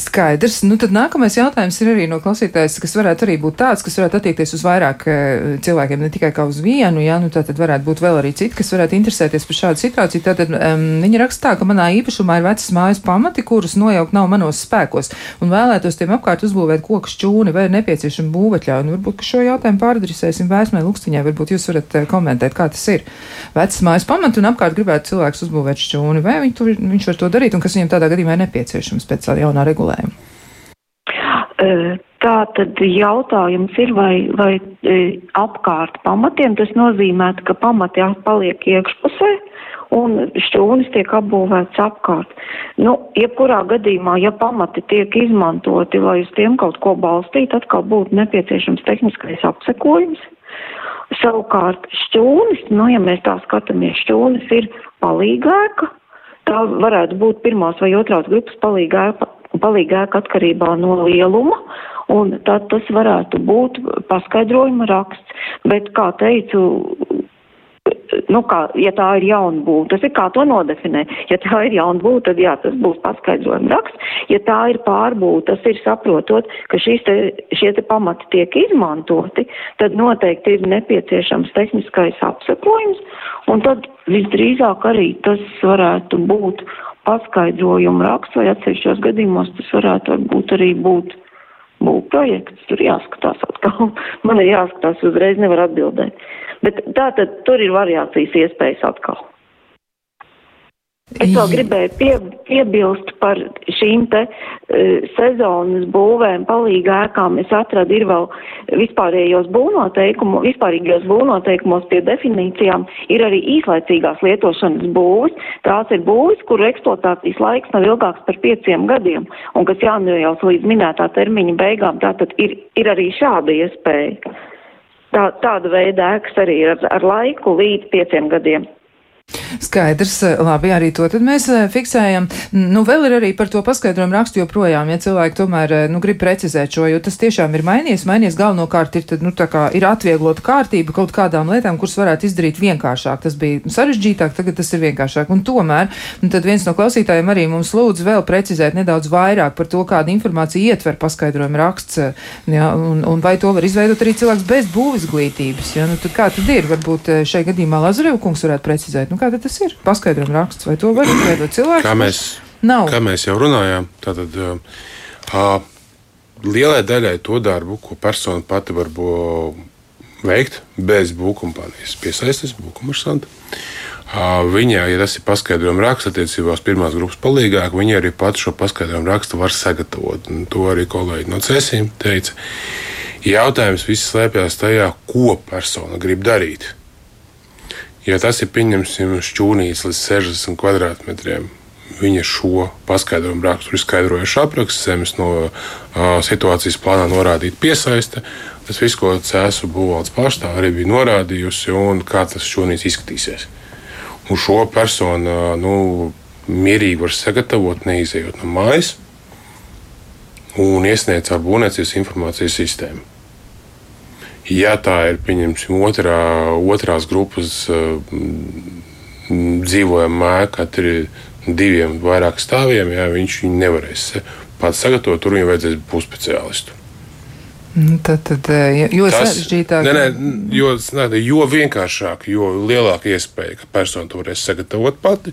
Skaidrs. Nu, tad nākamais jautājums ir arī no klausītājas, kas varētu arī būt tāds, kas varētu attiekties uz vairāk uh, cilvēkiem, ne tikai kā uz vienu, jā, nu tā tad varētu būt vēl arī citi, kas varētu interesēties par šādu situāciju. Tātad um, viņa raksta tā, ka manā īpašumā ir vecas mājas pamati, kurus nojaukt nav manos spēkos, un vēlētos tiem apkārt uzbūvēt koku šķūni vai nepieciešama būvetļauja. Un varbūt, šo jautājumu pārdrisēsim vēsmē Lukstiņai, varbūt jūs varat uh, komentēt, kā tas ir. Vecas mājas pamati un apkārt gribētu cilvēks uzbūvēt šķūni, vai viņ, tu, viņš var to darīt, un kas viņam tādā gadījumā ir nepieciešams pēc jaunā regulējuma regulējumu? Tā tad jautājums ir, vai, vai apkārt pamatiem tas nozīmē, ka pamati paliek iekšpusē un šķūnis tiek apbūvēts apkārt. Nu, jebkurā gadījumā, ja pamati tiek izmantoti, lai uz tiem kaut ko balstītu, atkal būtu nepieciešams tehniskais apsekojums. Savukārt šķūnis, nu, ja mēs tā skatāmies, šķūnis ir palīgēka, tā varētu būt pirmās vai otrās grupas palīgēka palīgēka atkarībā no lieluma, un tad tas varētu būt paskaidrojuma raksts. Bet, kā teicu, nu, kā, ja tā ir jauna būva, tas ir kā to nodefinē. Ja tā ir jauna būva, tad jā, tas būs paskaidrojuma raksts. Ja tā ir pārbūva, tas ir saprotot, ka te, šie te pamati tiek izmantoti, tad noteikti ir nepieciešams tehniskais apsakojums, un tad visdrīzāk arī tas varētu būt paskaidrojumu raksts vai atsevišķos gadījumos tas varētu būt arī būt būvprojekts. Tur jāskatās atkal. (laughs) Man ir jāskatās, uzreiz nevar atbildēt. Bet tā tad tur ir variācijas iespējas atkal. Es vēl gribēju pie, piebilst par šīm te uh, sezonas būvēm, palīga ēkām. Es atradu ir vēl vispārējos būvnoteikumos, vispārīgajos būvnoteikumos pie definīcijām ir arī īslaicīgās lietošanas būvas. Tās ir būvas, kuru eksploatācijas laiks nav ilgāks par pieciem gadiem un kas jānojaus līdz minētā termiņa beigām. Tātad ir, ir arī šāda iespēja. Tā, tāda veida ēkas arī ir ar, ar laiku līdz pieciem gadiem. Skaidrs, labi, arī to tad mēs eh, fiksējam. Nu, vēl ir arī par to paskaidrojumu rakstu joprojām, ja cilvēki tomēr, eh, nu, grib precizēt šo, jo tas tiešām ir mainījies. Mainījies galvenokārt ir, tad, nu, tā kā ir atvieglota kārtība kaut kādām lietām, kuras varētu izdarīt vienkāršāk. Tas bija sarežģītāk, tagad tas ir vienkāršāk. Un tomēr, un tad viens no klausītājiem arī mums lūdz vēl precizēt nedaudz vairāk par to, kādu informāciju ietver paskaidrojumu raksts, ja, un, un vai to var izveidot arī cilvēks bez būvizglītības. Ja, nu, tad kā tad ir? Varbūt eh, šai gadījumā Lazarevkungs varētu precizēt. Nu, kā tad tas ir? Paskaidrojuma raksts, vai to var izveidot cilvēks? Kā mēs, Nav. kā mēs jau runājām, tātad uh, lielai daļai to darbu, ko persona pati var veikt bez būvkompānijas piesaistes, būvkomersanta. Viņa, ja tas ir paskaidrojuma raksts attiecībā uz pirmās grupas palīgāku, viņa arī pati šo paskaidrojumu rakstu var sagatavot. Un to arī kolēģi no cēsīm teica. Jautājums viss slēpjas tajā, ko persona grib darīt. Ja tas ir pieņemsim šķūnīts līdz 60 kvadrātmetriem, viņa šo paskaidrojumu raksturu ir skaidrojuši apraksts, zemes no uh, situācijas plānā norādīta piesaiste. Tas viss, ko cēsu būvvaldes pārstāvja arī bija norādījusi, un kā tas šķūnīts izskatīsies. Un šo personu nu, mierīgi var sagatavot, neizejot no mājas un iesniegt ar būvniecības informācijas sistēmu. Ja tā ir pieņemsim otrā, otrās grupas dzīvojama ēka, ir diviem vairāk stāviem, ja viņš viņu nevarēs pats sagatavot, tur viņam vajadzēs būt speciālistu. Nu, tad, tad jo sarežģītāk. Nē, nē, jo, jo vienkāršāk, jo lielāka iespēja, ka persona to varēs sagatavot pati,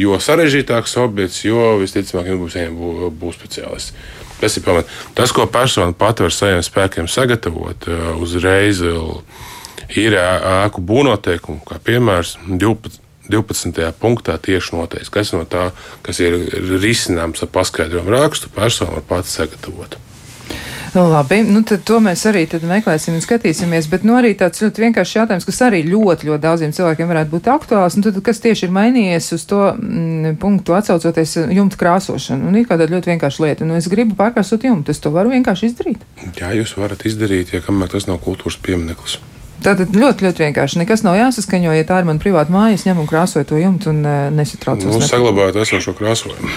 jo sarežģītāks objekts, jo visticamāk, būs jābūt būs speciālists. Tas. Tas, ko persona pati var saviem spēkiem sagatavot, eh, uzreiz ir ēku būvnoteikumi, kā piemērs 12. 12. punktā tieši noteikts, kas no tā, kas ir risināms ar paskaidrojumu rakstu, persona var pats sagatavot. Nu, labi, nu tad to mēs arī meklēsim un skatīsimies. Bet nu, arī tāds ļoti vienkāršs jautājums, kas arī ļoti, ļoti daudziem cilvēkiem varētu būt aktuāls. Nu, tad, kas tieši ir mainījies uz to mm, punktu atsaucoties jumta krāsošanu? Un ir kāda ļoti vienkārša lieta. Nu, es gribu pārkrāsot jumtu. Es to varu vienkārši izdarīt. Jā, jūs varat izdarīt, ja kamēr tas nav kultūras piemineklis. Tātad ļoti, ļoti vienkārši. Nekas nav jāsaskaņo, ja tā ir mana privāta māja, es ņemu un krāsoju to jumtu un uh, nesatraucos. Nu, saglabājot esošo krāsojumu.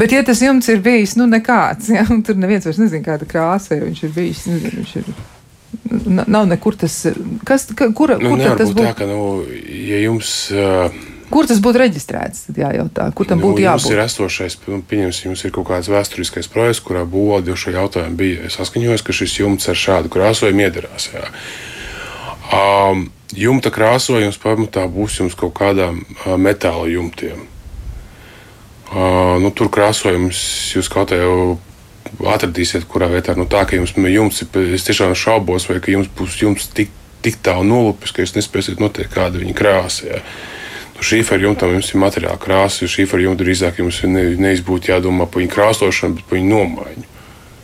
Bet, ja tas jums ir bijis, nu, nekāds, ja, un tur neviens vairs nezina, kāda krāsa ir, viņš ir bijis, nezinu, viņš ir. Nav nekur tas, kas, ka, kura, nu, kur tas būtu? Tā, ka, nu, ja jums uh, Kur tas būtu reģistrēts? Tad jājautā, kur tam būtu Nu, jābūt. Jums ir esošais, nu, pieņemsim, jums ir kaut kāds vēsturiskais projekts, kurā jau šo jautājumu bija saskaņojis, ka šis jumts ar šādu krāsojumu iedarās. Jā. Um, jumta krāsojums pamatā būs jums kaut kādām metāla jumtiem. Uh, nu, tur krāsojums jūs kaut kā jau atradīsiet, kurā vietā. Nu, tā, ka jums jumts ir, es tiešām šaubos, vai ka jums būs jumts tik, tik tālu nolupis, ka jūs nespēsiet noteikt, kāda viņa krāsa. Jā. Nu, šīferu jumtam jums ir materiāla krāsa, jo šīferu jumta drīzāk jums ne, nevis būtu jādomā par viņu krāsošanu, bet par viņu nomaiņu.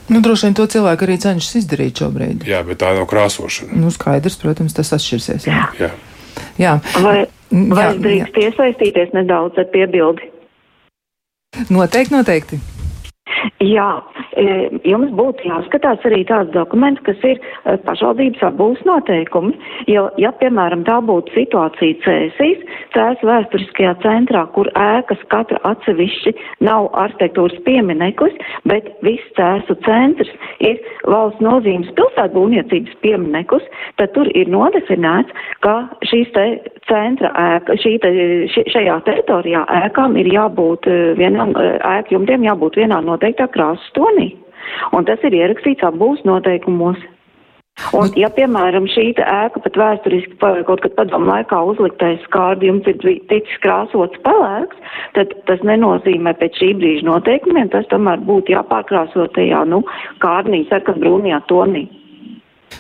Nu, droši vien to cilvēku arī cenšas izdarīt šobrīd. Jā, bet tā nav krāsošana. Nu, skaidrs, protams, tas atšķirsies. Jā. Jā. Jā. Vai, vai jā, es drīkst iesaistīties nedaudz ar piebildi? Noteikti, noteikti. Jā, e, jums būtu jāskatās arī tāds dokuments, kas ir e, pašvaldības apbūves noteikumi. Jo, ja, piemēram, tā būtu situācija Cēsīs, Cēs vēsturiskajā centrā, kur ēkas katra atsevišķi nav arhitektūras piemineklis, bet viss Cēsu centrs ir valsts nozīmes pilsētbūvniecības piemineklis, tad tur ir nodefinēts, ka šīs te centra ēka, šī te, šajā teritorijā ēkām ir jābūt e, vienam, e, ēku jumtiem jābūt vienā noteiktā krāsas tonī. Un tas ir ierakstīts apbūves noteikumos. Un, ja, piemēram, šī ēka pat vēsturiski kaut kad padomu laikā uzliktais skārdījums ir vi- ticis krāsots pelēks, tad tas nenozīmē pēc šī brīža noteikumiem, tas tomēr būtu jāpārkrāso tajā, nu, kārnī, sarkan brūnijā tonī.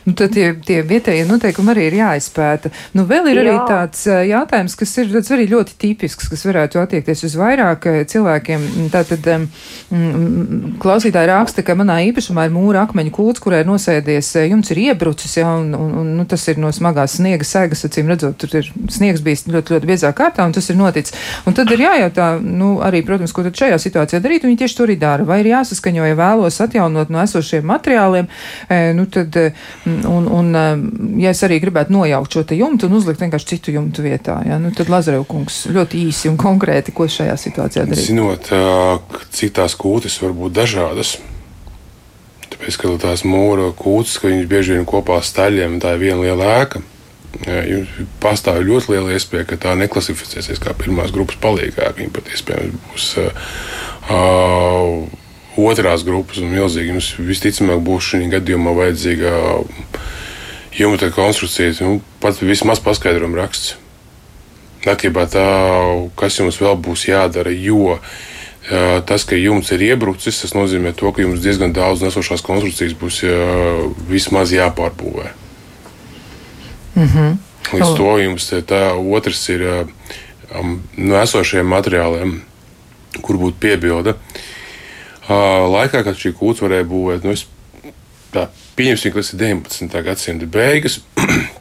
Nu, tad tie, tie vietējie noteikumi arī ir jāizpēta. Nu, vēl ir Jā. arī tāds jautājums, kas ir arī ļoti tipisks, kas varētu attiekties uz vairāk cilvēkiem. Tātad mm, klausītāji raksta, ka manā īpašumā ir mūra akmeņu kūts, kurai nosēdies, jums ir iebrucis, ja, un, un, un nu, tas ir no smagās sniega sēgas, acīm redzot, tur ir sniegs bijis ļoti, ļoti biezā kārtā, un tas ir noticis. Un tad ir jājautā, nu, arī, protams, ko tad šajā situācijā darīt, un viņi tieši to arī dara. Vai ir jāsaskaņo, ja vēlos atjaunot no esošiem materiāliem, nu, tad, un, un, e, ja es arī gribētu nojaukt šo jumtu un uzlikt vienkārši citu jumtu vietā, ja, nu, tad Lazarev kungs ļoti īsi un konkrēti, ko šajā situācijā darīt. Zinot, ka cik tās kūtis var būt dažādas. Tāpēc, ka tās mūra kūtis, ka viņas bieži vien kopā staļiem, tā ir viena liela ēka. Jums pastāv ļoti liela iespēja, ka tā neklasificēsies kā pirmās grupas palīgā. Viņa pat iespējams būs uh, otrās grupas un milzīgi. Jums visticamāk būs šī gadījumā vajadzīga jumta konstrukcija, nu, pat vismaz paskaidrojuma raksts. Attiecībā tā, kas jums vēl būs jādara, jo ā, tas, ka jums ir iebrucis, tas nozīmē, to, ka jums diezgan daudz nesošās konstrukcijas būs ā, vismaz jāpārbūvē. Mm -hmm. Līdz Oh. to jums tā otrs ir um, no esošajiem materiāliem, kur būtu piebilde. Ā, Laikā, kad šī kūts varēja būvēt, nu, es tā pieņemsim, ka tas ir 19. gadsimta beigas. (clears throat)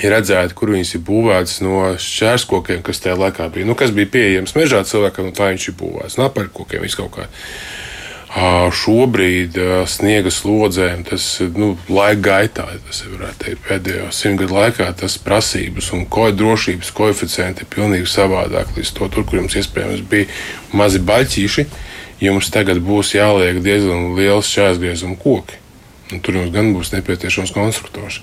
ir redzēti, kur viņas ir būvētas no šķērskokiem, kas tajā laikā bija. Nu, kas bija pieejams mežā cilvēkam, un tā viņš ir būvēts. Naparkokiem viss kaut kā. Šobrīd sniega slodzēm, tas nu, laika gaitā, tas ir teikt, pēdējo simt gadu laikā, tas prasības un ko drošības koeficienti ir pilnīgi savādāk. Līdz to, tur, kur jums iespējams bija mazi baļķīši, jums tagad būs jāliek diezgan liels šķērsgriezuma koki. Un tur jums gan būs nepieciešams konstruktors.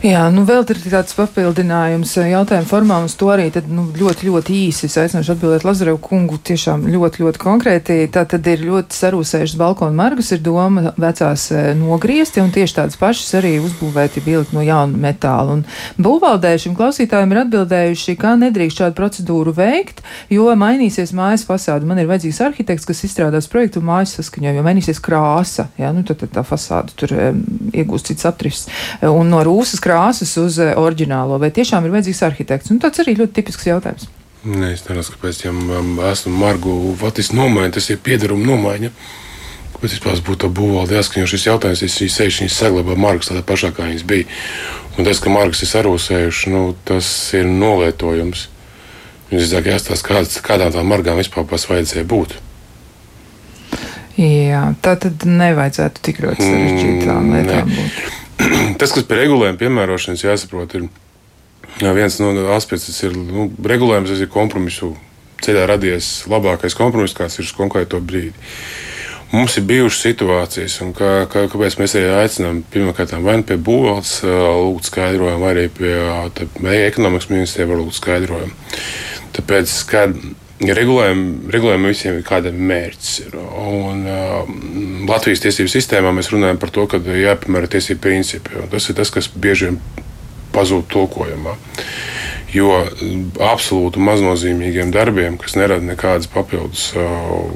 Jā, nu vēl ir tāds papildinājums eh, jautājumu formā, uz to arī tad, nu, ļoti, ļoti īsi aicināšu atbildēt Lazarevu kungu tiešām ļoti, ļoti konkrēti. Tā tad ir ļoti sarūsējušas balkonu margas, ir doma vecās eh, nogriezti un tieši tādas pašas arī uzbūvēti bildi no jauna metāla. Un būvvaldē šim klausītājiem ir atbildējuši, ka nedrīkst šādu procedūru veikt, jo mainīsies mājas fasāde. Man ir vajadzīgs arhitekts, kas izstrādās projektu un mājas saskaņo, jo mainīsies krāsa. Jā, nu, tad, tad tā fasāde tur um, iegūst cits aptris. Un no rūsas krāsas uz uh, oriģinālo. Vai tiešām ir vajadzīgs arhitekts? Nu, tāds arī ļoti tipisks jautājums. Nē, es neredzu, kāpēc ja um, esmu margu vatis nomaiņa, tas ir piederuma nomaiņa. Kāpēc vispār būtu tā būvvalde jāskaņo šis jautājums, ja šīs sejas viņas saglabā margas tādā pašā, kā viņas bija. Un tas, ka margas ir sarūsējuši, nu, tas ir nolietojums. Viņas drīzāk jāstāsta, kādas, kādām tām margām vispār pats vajadzēja būt. Jā, tā tad nevajadzētu tik ļoti sarežģītām Mm, lietām būt. (clears throat) Tas, kas pie regulējuma piemērošanas jāsaprot, ir viens no aspektiem, ir nu, regulējums, tas ir kompromisu ceļā radies labākais kompromiss, kāds ir uz konkrēto brīdi. Mums ir bijušas situācijas, un kā, kā, kāpēc mēs arī aicinām pirmkārt vai nu pie būvvaldes lūgt skaidrojumu, vai arī pie tā, ekonomikas ministrija var lūgt skaidrojumu. Tāpēc, kad regulējumi, regulējumi visiem ir kāda mērķis. Ir. Un, uh, Latvijas tiesību sistēmā mēs runājam par to, ka jāpiemēro tiesību principi. Tas ir tas, kas bieži vien pazūd tulkojumā. Jo absolūti maznozīmīgiem darbiem, kas nerada nekādas papildus uh,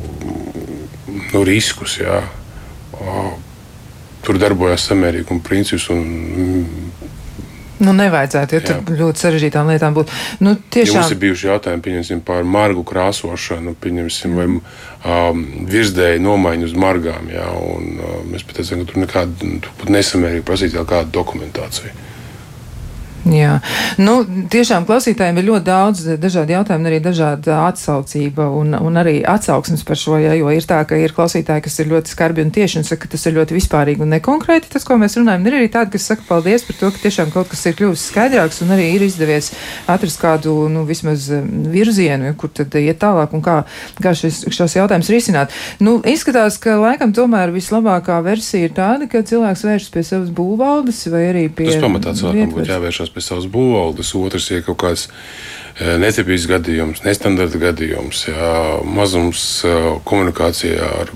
nu, riskus. Jā. Tur darbojas samērīguma princips. Un, Nu, nevajadzētu, jo tur ļoti sarežģītām lietām būtu. Nu, tiešām... ja mums ir bijuši jautājumi par margu krāsošanu, vai um, virsdēju nomaiņu uz margām. Jā, un, uh, mēs pat teicām, ka tur nekāda nu, nesamērīgi prasīt kādu dokumentāciju. Jā, nu, tiešām klausītājiem ir ļoti daudz dažādu jautājumu, arī dažāda atsaucība un, un arī atsauksmes par šo, ja, jo ir tā, ka ir klausītāji, kas ir ļoti skarbi un tieši un saka, ka tas ir ļoti vispārīgi un nekonkrēti, tas, ko mēs runājam. Ir arī tādi, kas saka paldies par to, ka tiešām kaut kas ir kļuvis skaidrāks un arī ir izdevies atrast kādu, nu, vismaz um, virzienu, kur tad iet tālāk un kā, kā šis, šos jautājumus risināt. Nu, izskatās, ka laikam tomēr vislabākā versija ir tāda, ka cilvēks vēršas pie savas būvvaldes vai arī pie. Tas pamatā cilvēkam būtu jāvēršas pie savas būvvaldes, otrs ir kaut kāds e, netipisks gadījums, nestandarta gadījums, jā, mazums e, komunikācijā ar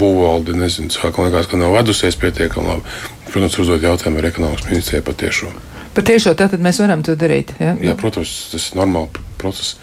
būvvaldi. Nezinu, sākam liekas, ka nav vedusies pietiekami labi. Protams, uzdot jautājumu ar ekonomikas ministrijai par tiešo. Par tiešo tātad mēs varam to darīt. Ja? Jā, protams, tas ir normāls process.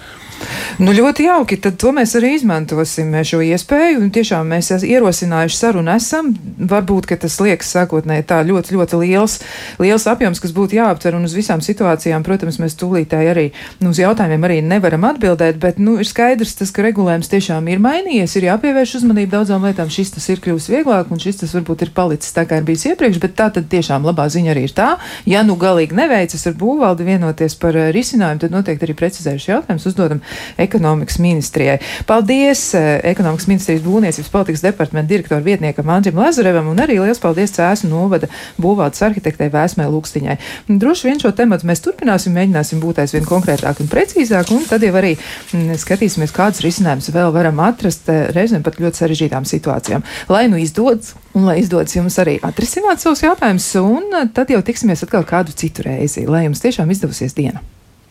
Nu, ļoti jauki. Tad to mēs arī izmantosim šo iespēju. Un tiešām mēs ierosinājuši sarunu esam. Varbūt, ka tas liekas sākotnēji tā ļoti, ļoti liels, liels apjoms, kas būtu jāaptver. Un uz visām situācijām, protams, mēs tūlītēji arī nu, uz jautājumiem arī nevaram atbildēt. Bet nu, ir skaidrs, tas, ka regulējums tiešām ir mainījies. Ir jāpievērš uzmanība daudzām lietām. Šis tas ir kļuvis vieglāk, un šis tas varbūt ir palicis tā, kā ir bijis iepriekš. Bet tā tad tiešām labā ziņa arī ir tā. Ja nu galīgi neveicas ar būvvaldi vienoties par eh, risinājumu, tad noteikti arī precizējuši jautājumus uzdodam ekonomikas ministrijai. Paldies eh, ekonomikas ministrijas būvniecības politikas departamenta direktora vietniekam Andrim Lazarevam un arī liels paldies Cēsu novada būvvaldes arhitektei Vēsmē Lūkstiņai. Droši vien šo tematu mēs turpināsim, mēģināsim būt aizvien konkrētāk un precīzāk, un tad jau arī mm, skatīsimies, kādas risinājumus vēl varam atrast eh, reizēm pat ļoti sarežģītām situācijām. Lai nu izdodas, un lai izdodas jums arī atrisināt savus jautājumus, un eh, tad jau tiksimies atkal kādu citu reizi, lai jums tiešām izdevusies diena.